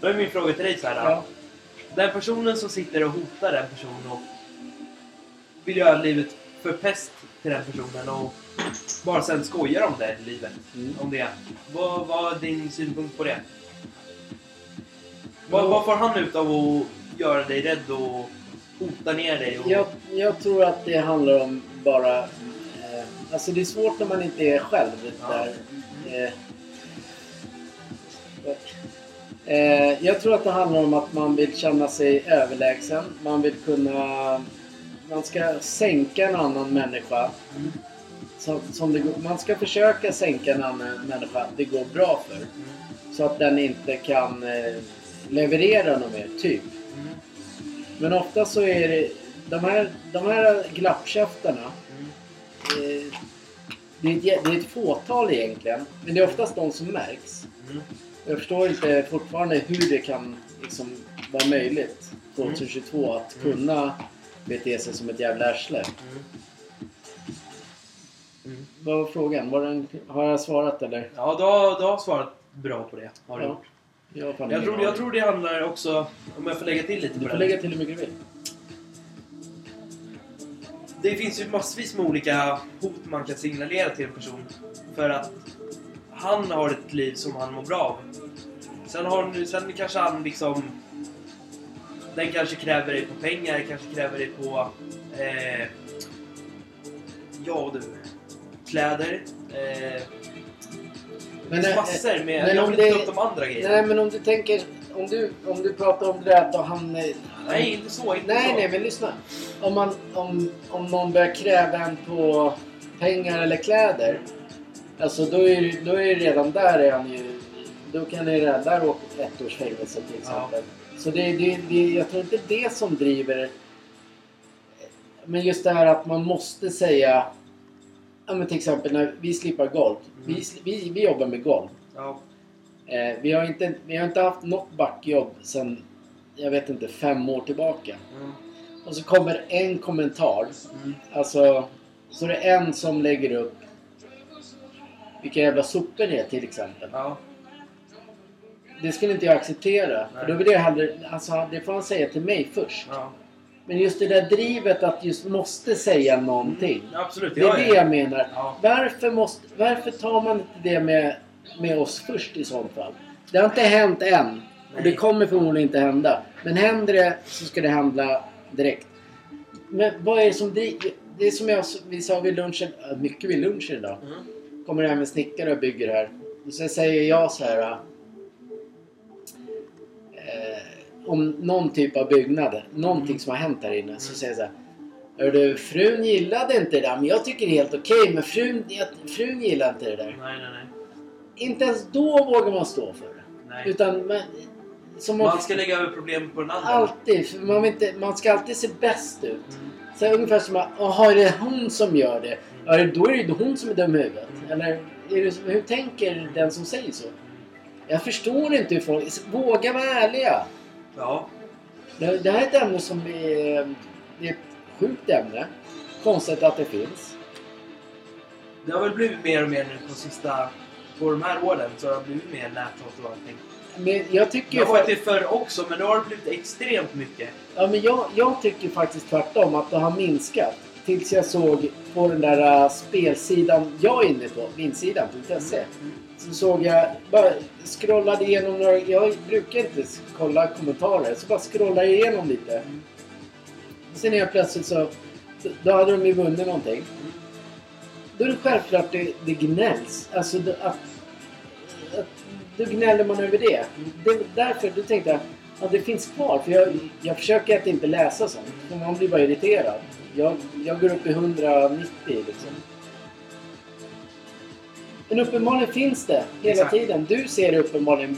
Då är min fråga till dig så här. Ja. Den personen som sitter och hotar den personen och vill göra livet för pest till den personen och bara sen skojar om det livet. Mm. Om det. Vad, vad är din synpunkt på det? Vad, vad får han ut av att göra dig rädd och hota ner dig? Och... Jag, jag tror att det handlar om bara... Eh, alltså det är svårt när man inte är själv. Där. Eh, eh, jag tror att det handlar om att man vill känna sig överlägsen. Man vill kunna... Man ska sänka en annan människa. Mm. Som, som det, man ska försöka sänka en annan människa det går bra för. Mm. Så att den inte kan eh, leverera något mer, typ. Mm. Men ofta så är det de här, de här glappkäftarna. Mm. Det, är ett, det är ett fåtal egentligen. Men det är oftast de som märks. Mm. Jag förstår inte fortfarande hur det kan liksom vara möjligt 2022 att Mm. kunna bete sig som ett jävla arsle. Mm. Mm. Vad var frågan? Var den, har jag svarat eller? Ja, du har, du har svarat bra på det. Har du Ja. gjort. Jag, Jag, tror, jag tror det handlar också, om jag får lägga till lite Du på får det. lägga till hur mycket du vill. Det finns ju massvis med olika hot man kan signalera till en person. För att han har ett liv som han mår bra av. Sen, har, sen kanske han liksom... Den kanske kräver dig på pengar, kanske kräver dig på... Eh, ja du. Kläder. Eh, det finns massor med... men jag vill inte ta upp de andra grejerna. Nej men om du tänker, om du, om du pratar om det där att han... Nej, inte så. Inte Nej, så. nej, men lyssna. Om, man, om, om någon börjar kräva en på pengar eller kläder. Alltså då är, då är redan där är han ju... Då kan det redan där åka ett års fängelse till exempel. Så det, det, det, jag tror inte det som driver... Men just det här att man måste säga... Ja men till exempel när vi slipar golv. Mm. Vi, vi, vi jobbar med golv. Ja. Eh, vi, har inte, vi har inte haft något backjobb sedan, jag vet inte, fem år tillbaka. Mm. Och så kommer en kommentar. Mm. Alltså, så det är en som lägger upp vilka jävla sopor det är till exempel. Ja. Det skulle inte jag acceptera. För då vill jag hellre, alltså det får han säga till mig först. ja. Men just det där drivet att just måste säga någonting. Absolut. Det är det jag menar. Ja. Varför, måste, varför tar man inte det med, med oss först i sånt fall? Det har inte hänt än. Och det Nej. kommer förmodligen inte hända. Men händer det så ska det hända direkt. Men vad är det som driver... Det är som jag, vi sa vid lunchen, äh, mycket vid lunchen idag. Mm. Kommer hem en snickare och bygger här. Och så säger jag så här... om någon typ av byggnad, någonting Mm. som har hänt här inne. Så säger jag så här. Hör du, frun gillade inte det där, men jag tycker det är helt okej. men frun, frun gillar inte det där. Nej, nej, nej. Inte ens då vågar man stå för det. nej. Utan man, som man, Man ska lägga över problem på den andra. alltid, för man, inte, man ska alltid se bäst ut. Mm. Så ungefär som att, jaha är det hon som gör det? Ja, då är det ju hon som är dum i huvudet. Eller är det, hur tänker den som säger så? Jag förstår inte hur folk... Våga vara ärliga! Ja. Det, det här är ett ämne som är... Det är ett sjukt ämne. Konstigt att det finns. Det har väl blivit mer och mer nu på sista... På de här åren så har det blivit mer näthat och allting. Men jag tycker Det har varit det förr också, men nu har det blivit extremt mycket. Ja, men jag, jag tycker faktiskt tvärtom att det har minskat. Tills jag såg på den där äh, spelsidan jag är inne på, vinsidan.se. Mm. Så såg jag, bara scrollade igenom några, jag brukar inte kolla kommentarer, så bara scrollade jag igenom lite. Sen Sen helt plötsligt så, då hade de ju vunnit någonting. Då är det självklart det, det gnälls. Alltså det, att, att, då gnäller man över det. det därför då tänkte jag att det finns kvar. För jag, jag försöker att inte läsa sånt. För man blir bara irriterad. Jag, jag går upp i 190 liksom. Men uppenbarligen finns det hela Exakt. tiden. Du ser det uppenbarligen.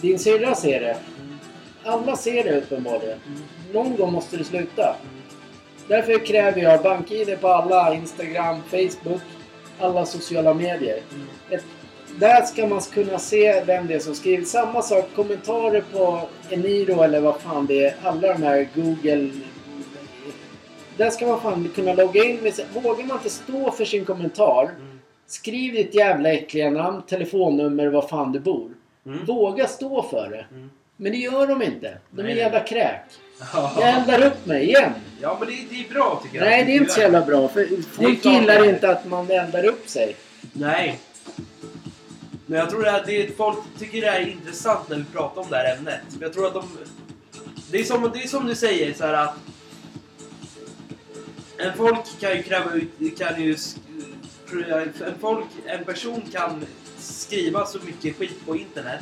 Din syrra ser det. Alla ser det uppenbarligen. Någon gång måste det sluta. Därför kräver jag bank-id på alla. Instagram, Facebook. alla sociala medier. Ett, där ska man kunna se vem det är som skriver. Samma sak, kommentarer på Eniro eller vad fan det är. Alla de här Google... Där ska man fan kunna logga in med sig. Vågar man inte stå för sin kommentar. Skriv ditt jävla äckliga namn, telefonnummer, var fan du bor. Mm. Våga stå för det. Mm. Men det gör de inte. De är Nej. jävla kräk. Jag Ja. eldar upp mig igen. ja, men det, det är bra tycker jag. Nej, det är inte så jävla bra. För folk gillar är. inte att man eldar upp sig. Nej. Men jag tror att det är, folk tycker det är intressant när vi pratar om det här ämnet. Jag tror att de... Det är som, det är som du säger så här att... En folk kan ju kräva ut... Kan ju, en, folk, en person kan skriva så mycket skit på internet.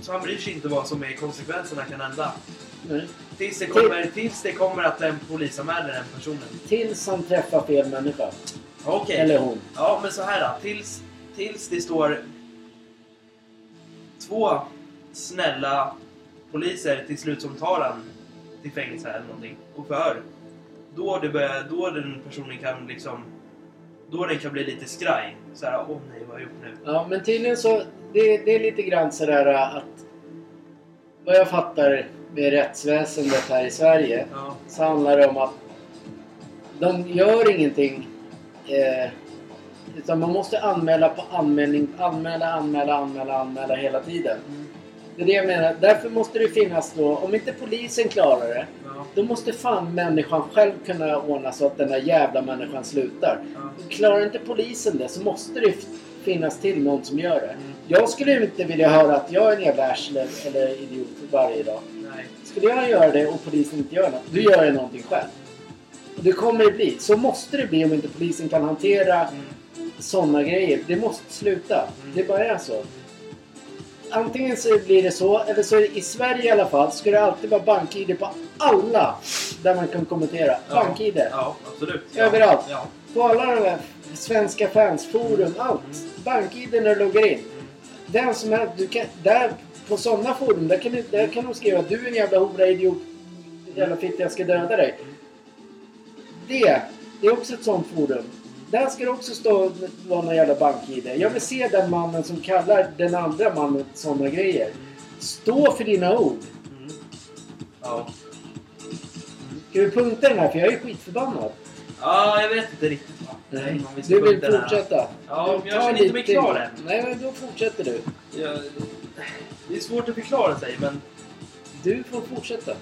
Så han bryr sig inte vad som är konsekvenserna kan hända. Nej. Tills det kommer, tills det kommer att en polisanmäler den personen. Tills han träffar fel människa. Okej. Eller hon. Ja, men så här då. Tills, tills det står två snälla poliser till slut som tar han till fängelse eller någonting och förhör. Då, det börjar, då den personen kan liksom... Då den kan bli lite skraj. Så här, åh nej, vad har jag gjort nu? Ja, men tydligen så... Det, det är lite grann sådär att... Vad jag fattar med rättsväsendet här i Sverige Ja. så handlar det om att de gör ingenting. Eh, utan man måste anmäla på anmälning. Anmäla, anmäla, anmäla, anmäla hela tiden. Mm. Det är det jag menar. Därför måste det finnas då... Om inte polisen klarar det. Ja. Då måste fan människan själv kunna ordna så att den här jävla människan slutar. Ja. Klarar inte polisen det så måste det finnas till någon som gör det. Mm. Jag skulle inte vilja höra att jag är en jävla arsle eller idiot varje dag. Nej. Skulle jag göra det och polisen inte gör något, då gör jag någonting själv. Och det kommer det bli. Så måste det bli om inte polisen kan hantera Mm. sådana grejer. Det måste sluta. Mm. Det bara är så. Antingen så blir det så, eller så i Sverige i alla fall, ska det alltid vara bank-id på alla där man kan kommentera. Ja. Bank-id. Ja, absolut. Ja. Överallt. Ja. På alla de här svenska fansforum, allt. Bank-id när du loggar in. Den som är, du kan, där, på sådana forum, där kan, du, där kan de skriva att du är en jävla hora, idiot, jävla fitta, jag ska döda dig. Det, det är också ett sånt forum. Där ska det också stå vara någon jävla bank-id. Jag vill se den mannen som kallar den andra mannen sådana grejer. Stå för dina ord. Mm. Ja. Ska vi punkta den här? För jag är skitförbannad. ja, jag vet inte riktigt. Nej, vi du vill fortsätta? Ja, Du jag känner inte mig klar än. Nej, men då fortsätter du. Jag, det är svårt att förklara sig, men Du får fortsätta.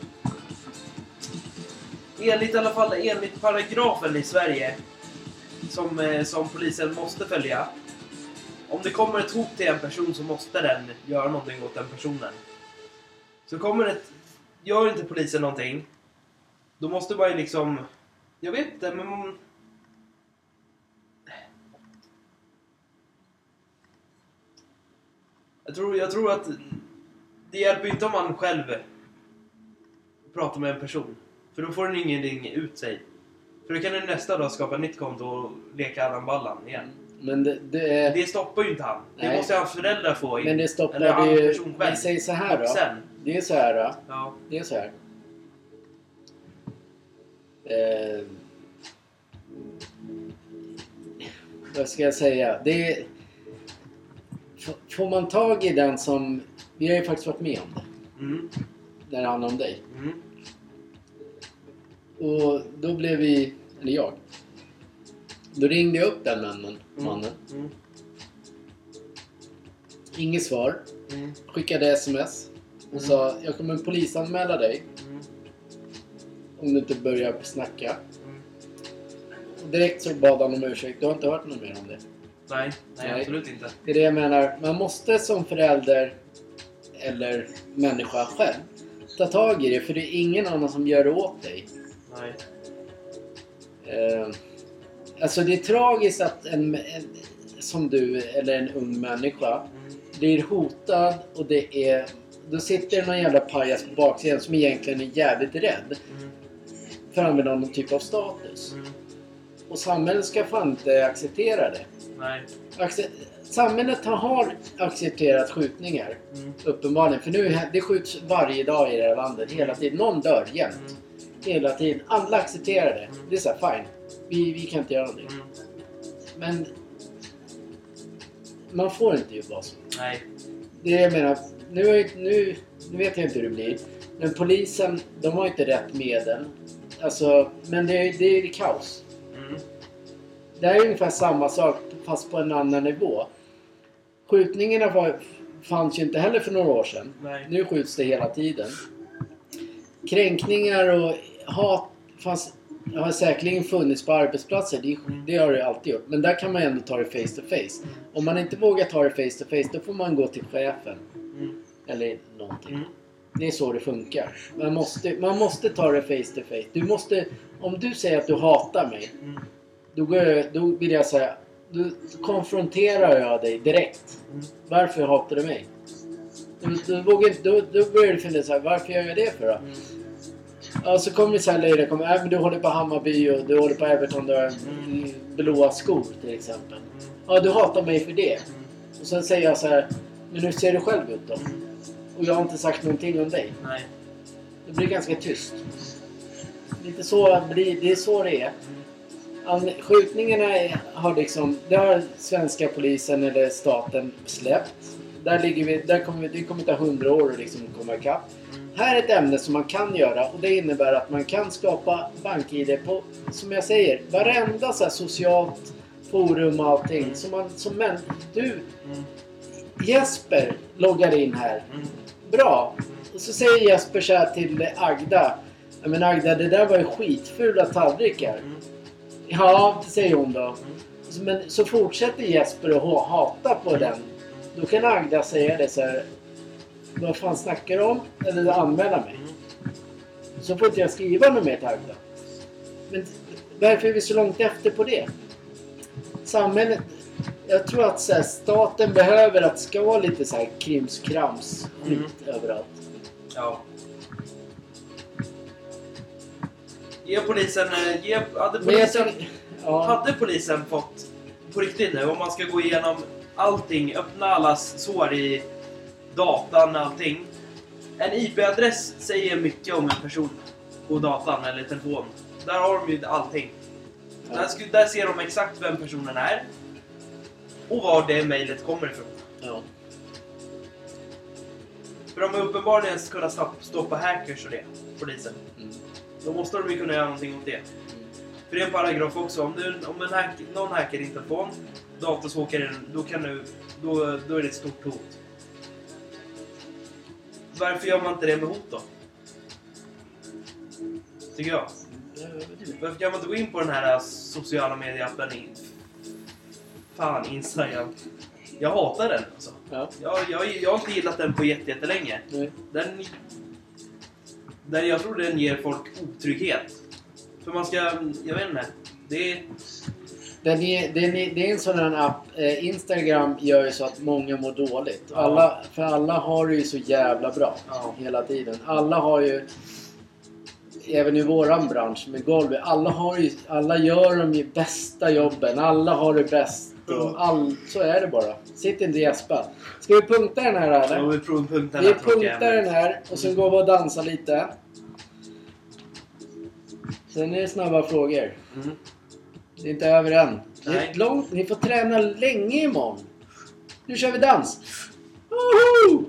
enligt i alla fall enligt paragrafen i Sverige som, eh, som polisen måste följa. Om det kommer ett hot till en person så måste den göra någonting åt den personen. Så kommer ett... Gör inte polisen någonting, då måste man ju liksom... Jag vet inte, men... man- Jag tror, jag tror att det hjälper ju inte om man själv pratar med en person. För då får den ingenting ut sig. För då kan den nästa dag skapa ett nytt konto och leka Allan Ballan igen. Men det, det. Det stoppar ju inte han. Det Nej. måste hans föräldrar få in. Men det stoppar det ju... Vi säger så här då. sen. Det är så här då. Ja. Det är så här. Eh, vad ska jag säga? Det är, får man tag i den som... Vi har ju faktiskt varit med om det. Mm. När det handlar om dig. Mm. Och då blev vi... Eller jag. Då ringde jag upp den mannen. mannen. Mm. Inget svar. Mm. Skickade sms. Och Mm. sa jag kommer polisanmäla dig Mm. om du inte börjar snacka. Mm. Och direkt så bad han om ursäkt. Du har inte hört något mer om det. Nej, nej, Nej. absolut inte. Det är det jag menar. Man måste som förälder eller människa själv ta tag i det. För det är ingen annan som gör det åt dig. Nej. Eh, alltså det är tragiskt att en, en som du eller en ung människa Mm. blir hotad och det är... Då sitter det någon jävla pajas på baksidan som egentligen är jävligt rädd Mm. för att använda någon typ av status. Mm. Och samhället ska fan inte acceptera det. Nej. Acce- samhället har- accepterat skjutningar. Mm. Uppenbarligen. För nu det skjuts varje dag i det här landet. Hela tiden. Någon dör jämt. Hela tiden. Alla accepterar det. Det är så här, fine. Vi, vi kan inte göra någonting. Men man får inte ju vara så. Nej. Det jag menar, nu, nu, nu vet jag inte hur det blir. Men polisen, de har inte rätt medel. Alltså, men det, är- det är kaos. Mm. Det här är ungefär samma sak fast på en annan nivå. Skjutningarna var, fanns ju inte heller för några år sedan. Nej. Nu skjuts det hela tiden. Kränkningar och hat fanns, har säkerligen funnits på arbetsplatser. Det, det har det alltid gjort. Men där kan man ändå ta det face to face. Om man inte vågar ta det face to face då får man gå till chefen. Mm. Eller någonting. Mm. Det är så det funkar. Man måste, man måste ta det face to face. Du måste, om du säger att du hatar mig. Mm. Då, går jag, då vill jag säga, då konfronterar jag dig direkt. Varför hatar du mig? Då, då, då, då börjar du fundera så här, varför gör jag det för då? Ja, så kommer det så här löjliga kommer, äh, men du håller på Hammarby och du håller på Everton, du har blåa skor till exempel. Ja, du hatar mig för det. Och sen säger jag så här, men hur ser du själv ut då? Och jag har inte sagt någonting om dig. Nej. Det blir ganska tyst. Lite så blir, det är så det är. Skjutningarna har liksom, det har svenska polisen eller staten släppt. Där ligger vi, där kommer vi, det kommer ta hundra år att liksom komma ikapp. Här är ett ämne som man kan göra och det innebär att man kan skapa BankID på, som jag säger, varenda så här socialt forum och allting. Som man, som män, du, Mm. Jesper loggar in här. Mm. Bra! Och så säger Jesper så här till Agda. Ja men Agda, det där var ju skitfula tallrikar. Mm. Ja, det säger hon då. Men så fortsätter Jesper att hata på den. Då kan Agda säga det så här. Vad fan snackar du om? Eller anmäla mig. Mm. Så får inte jag skriva något mer till Agda. Men varför är vi så långt efter på det? Samhället... Jag tror att så här, staten behöver att ska vara lite så här krimskrams skit överallt. Ja. Ge polisen... eh, Ge, hade, jag polisen tycker, ja, hade polisen fått... På riktigt nu, om man ska gå igenom allting, öppna allas sår i datan, allting. En IP-adress säger mycket om en person på datan eller telefon. Där har de ju allting. Där, där ser de exakt vem personen är. Och var det mejlet kommer ifrån. ja. För de har uppenbarligen kunnat stopp- stoppa hackers och det, polisen. Mm. Då måste de ju kunna göra någonting åt det. För det är en paragraf också. Om, du, om en hack, någon hackar din telefon, datasåkaren, då, kan du, då, då är det ett stort hot. Varför gör man inte det med hot då? Tycker jag. Varför kan man inte gå in på den här sociala medieappen? Fan, Instagram. Jag hatar den alltså. Ja. Jag, jag, jag har inte gillat den på jätte- jättelänge. Nej. Den, den, jag tror den ger folk otrygghet. För man ska, jag vet inte. Det är... Den är, den är, det är en sån här app. Eh, Instagram gör ju så att många mår dåligt. Ja. Alla, för alla har det ju så jävla bra Ja. hela tiden. Alla har ju... Även i våran bransch med golv. Alla, har ju, alla gör de ju bästa jobben. Alla har det bäst. Och all, så är det bara. Sitt inte och gäspa. Ska vi punkta den här Ja, eller? vi punkten Vi här, tråkiga punktar den här och sen går vi och dansar lite. Sen är det snabba frågor. Mm. Det är inte över än. Det är långt. Ni får träna länge imorgon. Nu kör vi dans! Woho!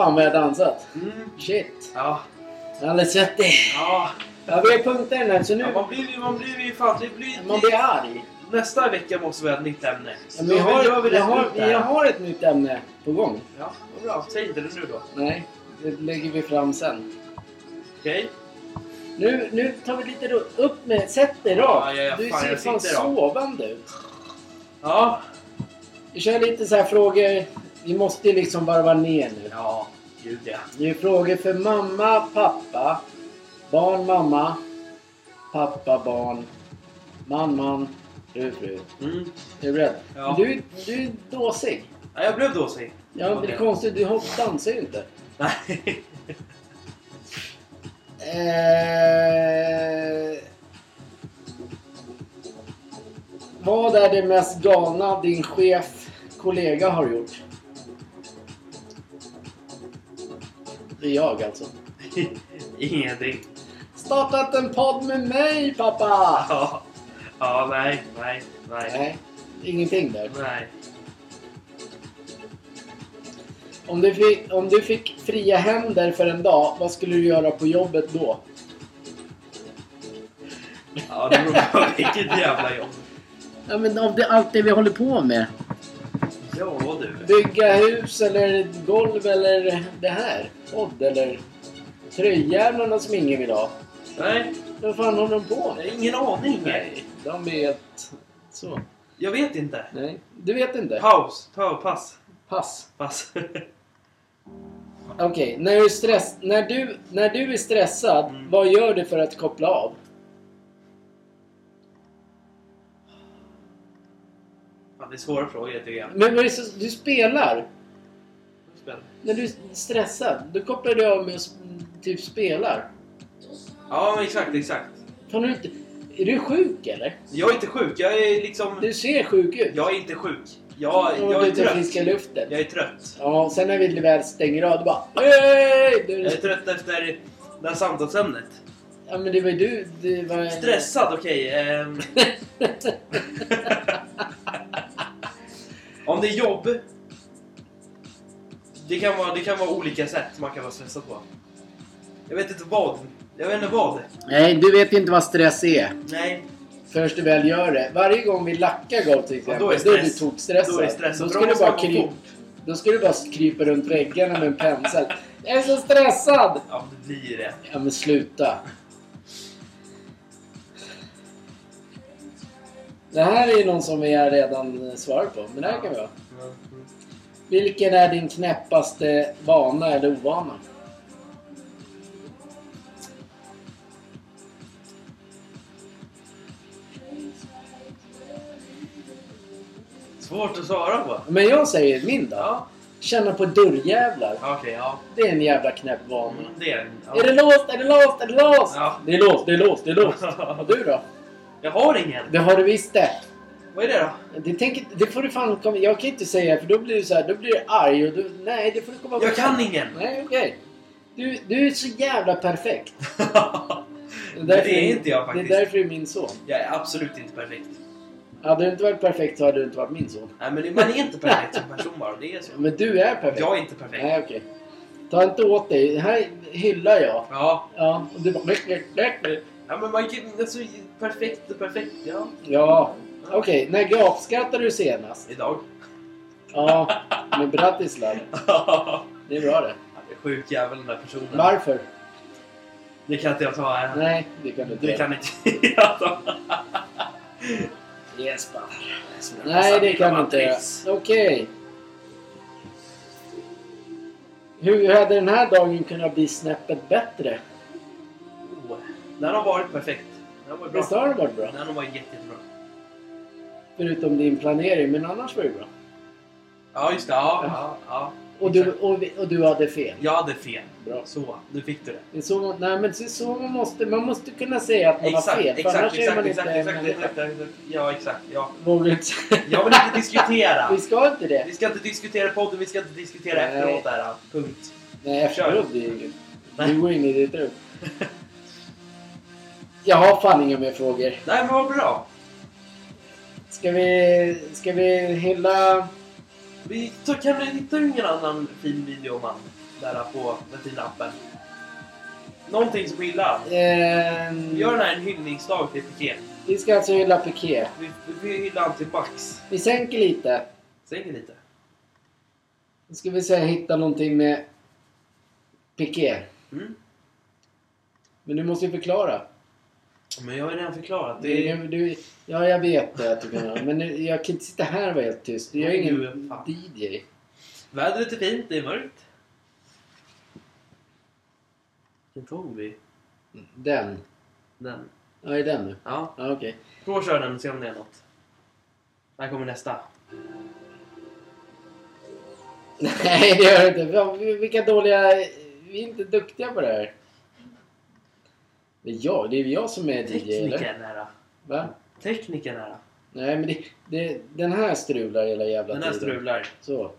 Fan vad jag dansat. Mm. Shit. Ja. Jag har aldrig sett det. Ja. Ja, vi har punkter nu så nu... ja. Man blir ju... Man blir ju fan... Det blir, Man blir arg. Nästa vecka måste vi ha ett nytt ämne. Ja, men vi, har, vi, rätt har, vi har ett nytt ämne på gång. Ja, vad bra. Säg inte det nu då. Nej, det lägger vi fram sen. Okej? Nu, nu tar vi lite upp med... Sätt dig rakt. Ja, ja, ja, du ser jag fan sovande ut. Ja. Vi kör lite så här frågor. Vi måste liksom varva ner nu. Ja, gud ja. Det är frågor för mamma, pappa, barn, mamma, pappa, barn, man, man, fru, fru. Mm. Är du beredd? Ja. Du, du är dåsig. ja. Jag blev dåsig. Ja, men det är konstigt. Du hopp- dansar ju inte. Nej. Eh, vad är det mest galna din chef, kollega har gjort? Det är jag alltså. Ingenting. Startat en podd med mig pappa! Ja. Ja, nej, nej, nej. Nej, ingenting där. Nej. Om du, fick, om du fick fria händer för en dag, vad skulle du göra på jobbet då? Ja, det beror på vilket jävla jobb. Ja, men av det, allt det vi håller på med. Ja, du. Bygga hus eller golv eller det här. Podd eller tröjjävlarna som ingen vill ha. Nej, Vad fan håller de på med? ingen aning. Nej, de helt... Så. Jag vet inte. Nej, du vet inte? Paus. Ta, pass. Pass. Pass. Okej, när, du är stress, när, du, när du är stressad, Mm. vad gör du för att koppla av? Fan, det är svåra frågor tycker jag. Men så, du spelar. När du är stressad, då kopplar du av med att typ spelar. Ja, men exakt, exakt. Kan du inte... Är du sjuk eller? Jag är inte sjuk. Jag är liksom... Du ser sjuk ut. Jag är inte sjuk. Jag, jag är trött. friska luften. Jag är trött. Ja, sen när vi väl stänger av, du bara Hej! Du, Jag är trött efter det här samtalsämnet. Ja men det var ju du, det var... Stressad, okej. ehm. Om det är jobb. Det kan, vara, det kan vara olika sätt man kan vara stressad på. Jag vet inte vad. Jag vet inte vad. Nej, du vet inte vad stress är. Nej. Först du väl gör det. Varje gång vi lackar golv till exempel, Ja, då är då är du stress. tokstressad. Då är stressad. Då ska, du bara fort. då ska du bara krypa runt väggarna med en pensel. Jag är så stressad! Ja, det blir det. Ja men sluta. Det här är ju någon som vi redan svarat på, men det här kan vi ha. Vilken är din knäppaste vana eller ovana? Svårt att svara på. Men jag säger min då. Ja. Känna på dörrjävlar. Okej, ja. Det är en jävla knäpp vana. Mm, Det är en. Ja. Är det låst? Är det låst? Är det låst? Ja. Det är låst, det är låst, det är låst. Och du då? Jag har ingen. Det har du visst det. Vad är det då? Det, tänker, det får du fan komma... Jag kan inte säga för då blir du så här, då blir du arg och du... Nej, det får du komma Jag kan ingen. Nej, okej. Du, du är så jävla perfekt. Det det är inte jag faktiskt. Det är därför du är min son. Jag är absolut inte perfekt. Hade du inte varit perfekt så hade du inte varit min son. Nej, men man är inte perfekt som person bara. Det är så. Men du är perfekt. Jag är inte perfekt. Nej, okej. Ta inte åt dig. Det här hyllar jag. Ja. Ja, och du bara... Ja, men man kan... Alltså, perfekt och perfekt, ja. Ja, okej. När gapskrattade du senast? Idag. Ja, med Bratislav. Det är bra det. Han är sjuk jävel den där personen. Varför? Det kan inte jag ta här. Nej, det kan du inte. Det kan inte jag ta. Jesper. Nej, det kan du inte göra. Okej. Hur hade den här dagen kunnat bli snäppet bättre? Oh, Den har varit perfekt. Den har varit bra. Visst har det varit bra? Den har varit jätte, jättebra. Förutom din planering, men annars var det bra. Ja, just det. Ja, ja, ja. Och du, och, vi- och du hade fel. Jag hade fel. Bra. Så, nu fick du det. Det är så, nej, men det är så man måste... Man måste kunna säga att man Exakt, har fel. exakt, annars är exakt, man exakt, inte exakt, exakt, exakt. Ja, exakt. Ja. Jag vill inte diskutera. Vi ska inte det. Vi ska inte diskutera podden, vi ska inte diskutera Nej. efteråt där. Punkt. Nej, efteråt det inget. Nej. Du går in i ditt rum. Jag har fan inga mer frågor. Nej, men vad bra. Ska vi, ska vi hylla... Vi så kan vi hitta ingen annan fin video man där på den fina appen. Någonting som gillar. Eh, Gör den här en hyllningsdag till Piqué. vi ska alltså hylla Piqué. Vi, vi hyllar han till max. Vi sänker lite. Sänk lite. Nu ska vi säga hitta någonting med Piqué. Mm. Men du måste ju förklara. Men jag har redan förklarat. Det Du, är... du, ja, jag vet det att du kan göra. Men jag kan inte sitta här och vara helt tyst. Jag är ingen du. DJ. Vädret är fint, det är mörkt. Vilken tog vi? Den. Den. Ja, är den nu? Ja, Ja, okej. prova att köra den och se om det är något. Här kommer nästa. Nej, det gör det inte. Vilka dåliga... Vi är inte duktiga på det här. Det är jag. Det är jag som är DJ, eller? Tekniken är. Va? Är. Nej, men det, det, den här strular hela jävla Den här tiden. strular. Så.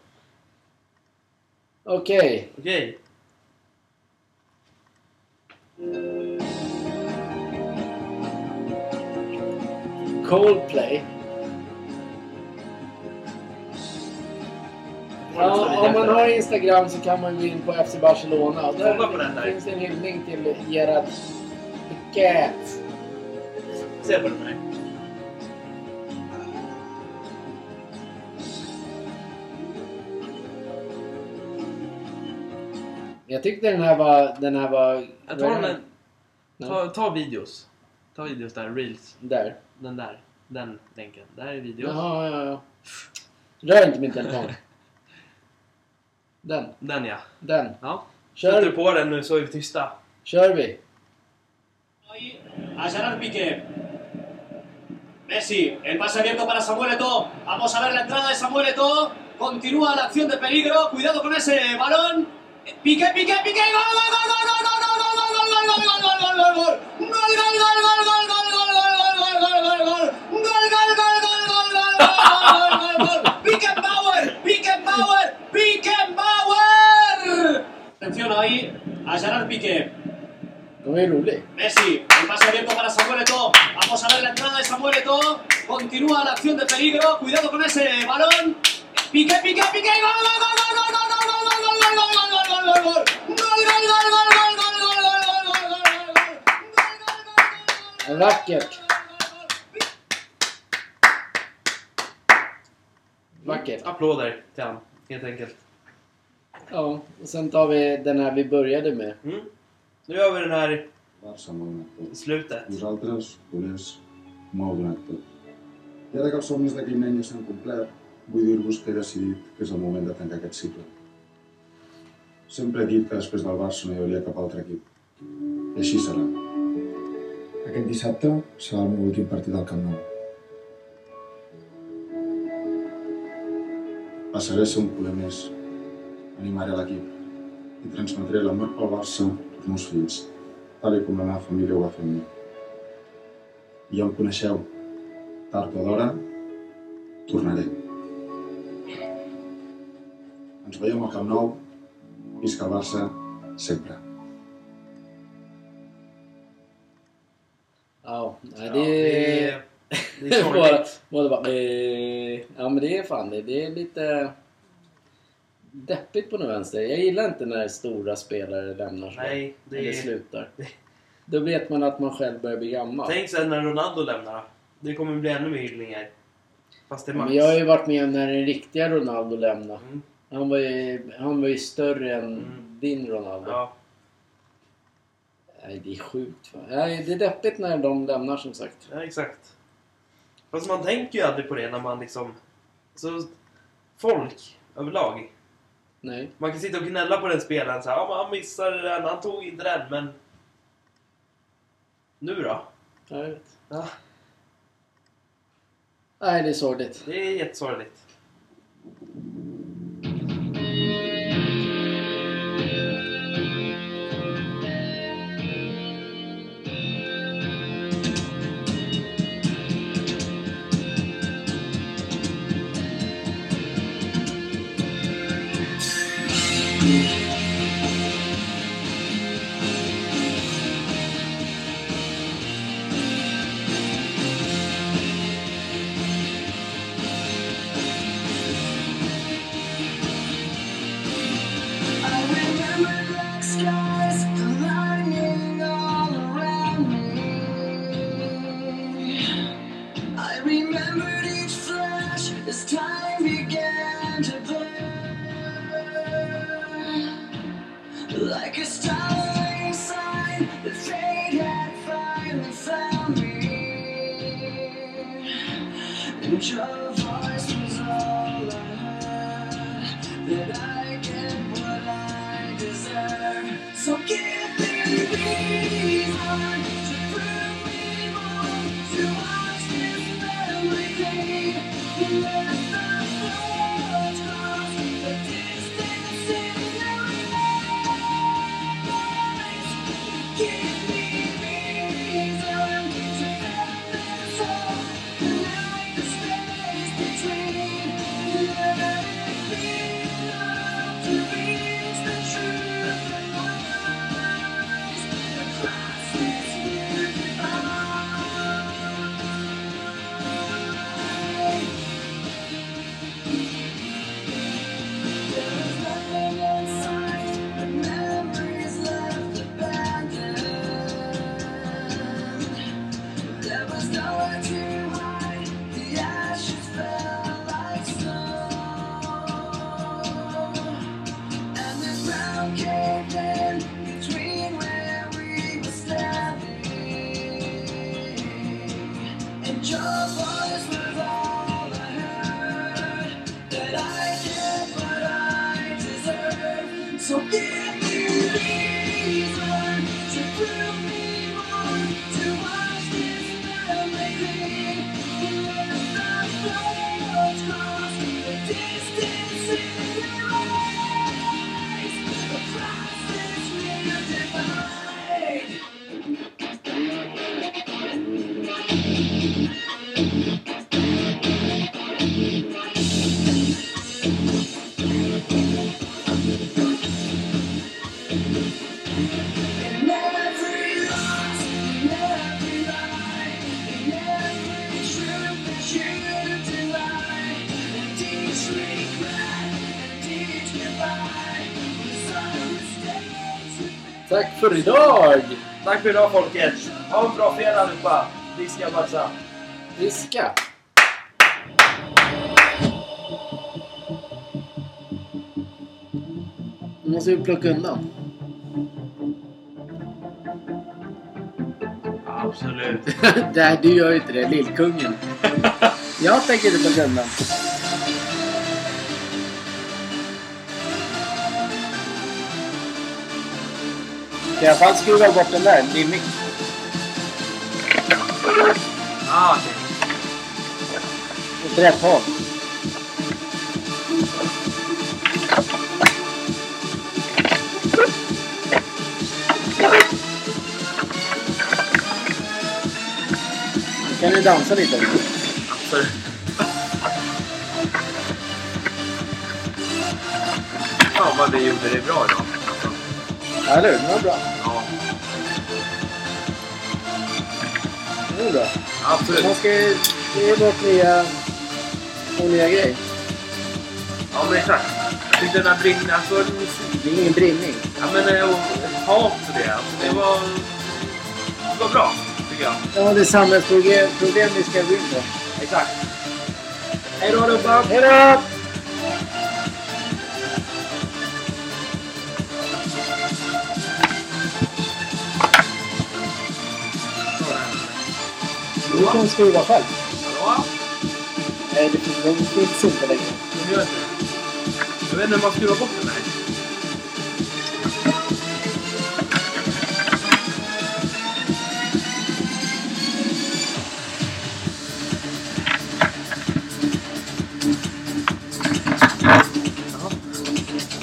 Okej. Okej. Coldplay. Ja, om man har Instagram så kan man gå in på FC Barcelona. Där. finns en hyllning till Gerard Piqué. Se på den här. Jag tyckte den här var... Den här var... Jag tar den. Ja. Ta, ta videos. Ta videos där, reels. Där. Den där. Den länken. Där är videos. Jaha, ja, ja. Rör inte min telefon. Den. Den ja. Den. ja. Sätter du Kör, på den nu så är vi tysta. kör vi. Ahí a Gerard Piqué. Messi, el pase abierto para Samuel Eto'o. Vamos a ver la entrada de Samuel Eto'o. Continúa la acción de peligro. Cuidado con ese balón. Piqué, Piqué, Piqué. Gol, gol, gol, gol, gol, gol, gol, gol, gol, gol, gol, gol, gol, gol, gol, gol. Gol, gol, gol, gol, gol, gol, gol, gol, gol, gol, gol, gol. Gol, gol, gol, gol, gol, gol, gol, gol, gol, gol. Piqué Power, Piqué Power, Piqué Power. Atención ahí a Gerard Piqué. Messi, el pase abierto para Samuel Eto'o. Vamos a ver la entrada de Samuel Eto'o. Continúa la acción de peligro. Cuidado con ese balón. Piqué, Piqué, Piqué. Gol, gol, gol, gol, gol, gol, gol, gol, gol, gol, gol, gol, gol, gol, gol, gol. Gol, gol, gol, gol, gol, gol, gol, gol, gol, gol, gol, gol, gol. Vackert. Vackert. Applåder till han, helt enkelt. Ja, och sen tar vi den här vi började med. Mm. Nu gör vi den här i slutet. Nosaltres, culers, m'ho heu donat tot. I ara que els somnis d'aquell nen ja s'han complert, vull dir-vos que he decidit que és el moment de tancar aquest cicle. Sempre he dit que després del Barça no hi hauria cap altre equip. I així serà. Aquest dissabte serà el meu últim partit al Camp Nou. Passaré a ser un culer més. Animaré l'equip i transmetré l'amor pel Barça als meus fills, tal com la meva família ho va fer amb mi. I ja em coneixeu. Tard o d'hora, tornaré. Ens veiem al Camp Nou. Visca el Barça, sempre. Ja, det det är... är, det är sorgligt. fan. Det är lite deppigt på något vänster. Jag gillar inte när stora spelare lämnar. Nej, det Eller slutar. Då vet man att man själv börjar bli gammal. Tänk sen när Ronaldo lämnar. Det kommer bli ännu mer hyllningar. Fast det är max. Men jag har ju varit med när den riktiga Ronaldo lämnade. Mm. Han var ju, han var ju större än Mm. din Ronaldo. Ja. Nej, det är sjukt. Va? Nej, det är deppigt när de lämnar som sagt. ja, exakt. Fast man tänker ju aldrig på det när man liksom... Så folk överlag. Nej. Man kan sitta och gnälla på den spelaren så här, ja, men han missade den, han tog inte den, men... Nu då? Ja, jag vet. Ja, Nej, det är sorgligt. det är jättesorgligt. future. För idag! Tack för idag folket! Ha en bra fredag allihopa! Diska Baxa! Viska! Nu måste vi plocka undan. Absolut. Nej, du gör ju inte det. Lillkungen. Jag tänker inte plocka undan. I alla fall skruva bort den där? Det är mycket. Ah, okej. Åt rätt håll. Nu kan du dansa lite. Absolut. Fan vad vi gjorde det bra idag. Ja, eller hur? Det var bra. Ja, Det var bra. absolut. Man ska ju... Det är vårt nya... Vår nya grej. Ja men exakt. Jag tyckte den här brinningen, alltså Det är ingen brinning. Ja men och hat och det. Alltså, det var... Det var bra, tycker jag. Ja, det är samhällsproblem problem vi ska gå in på. Exakt. Hej då allihopa! Hej då! Du kan skriva själv. Hallå? Nej, det finns, de finns inte längre. De gör inte det. Jag vet inte hur man skruvar bort den här.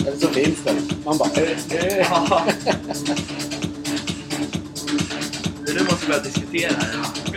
Eller så finns det. Man bara... Ja. Det är nu man ska börja diskutera här.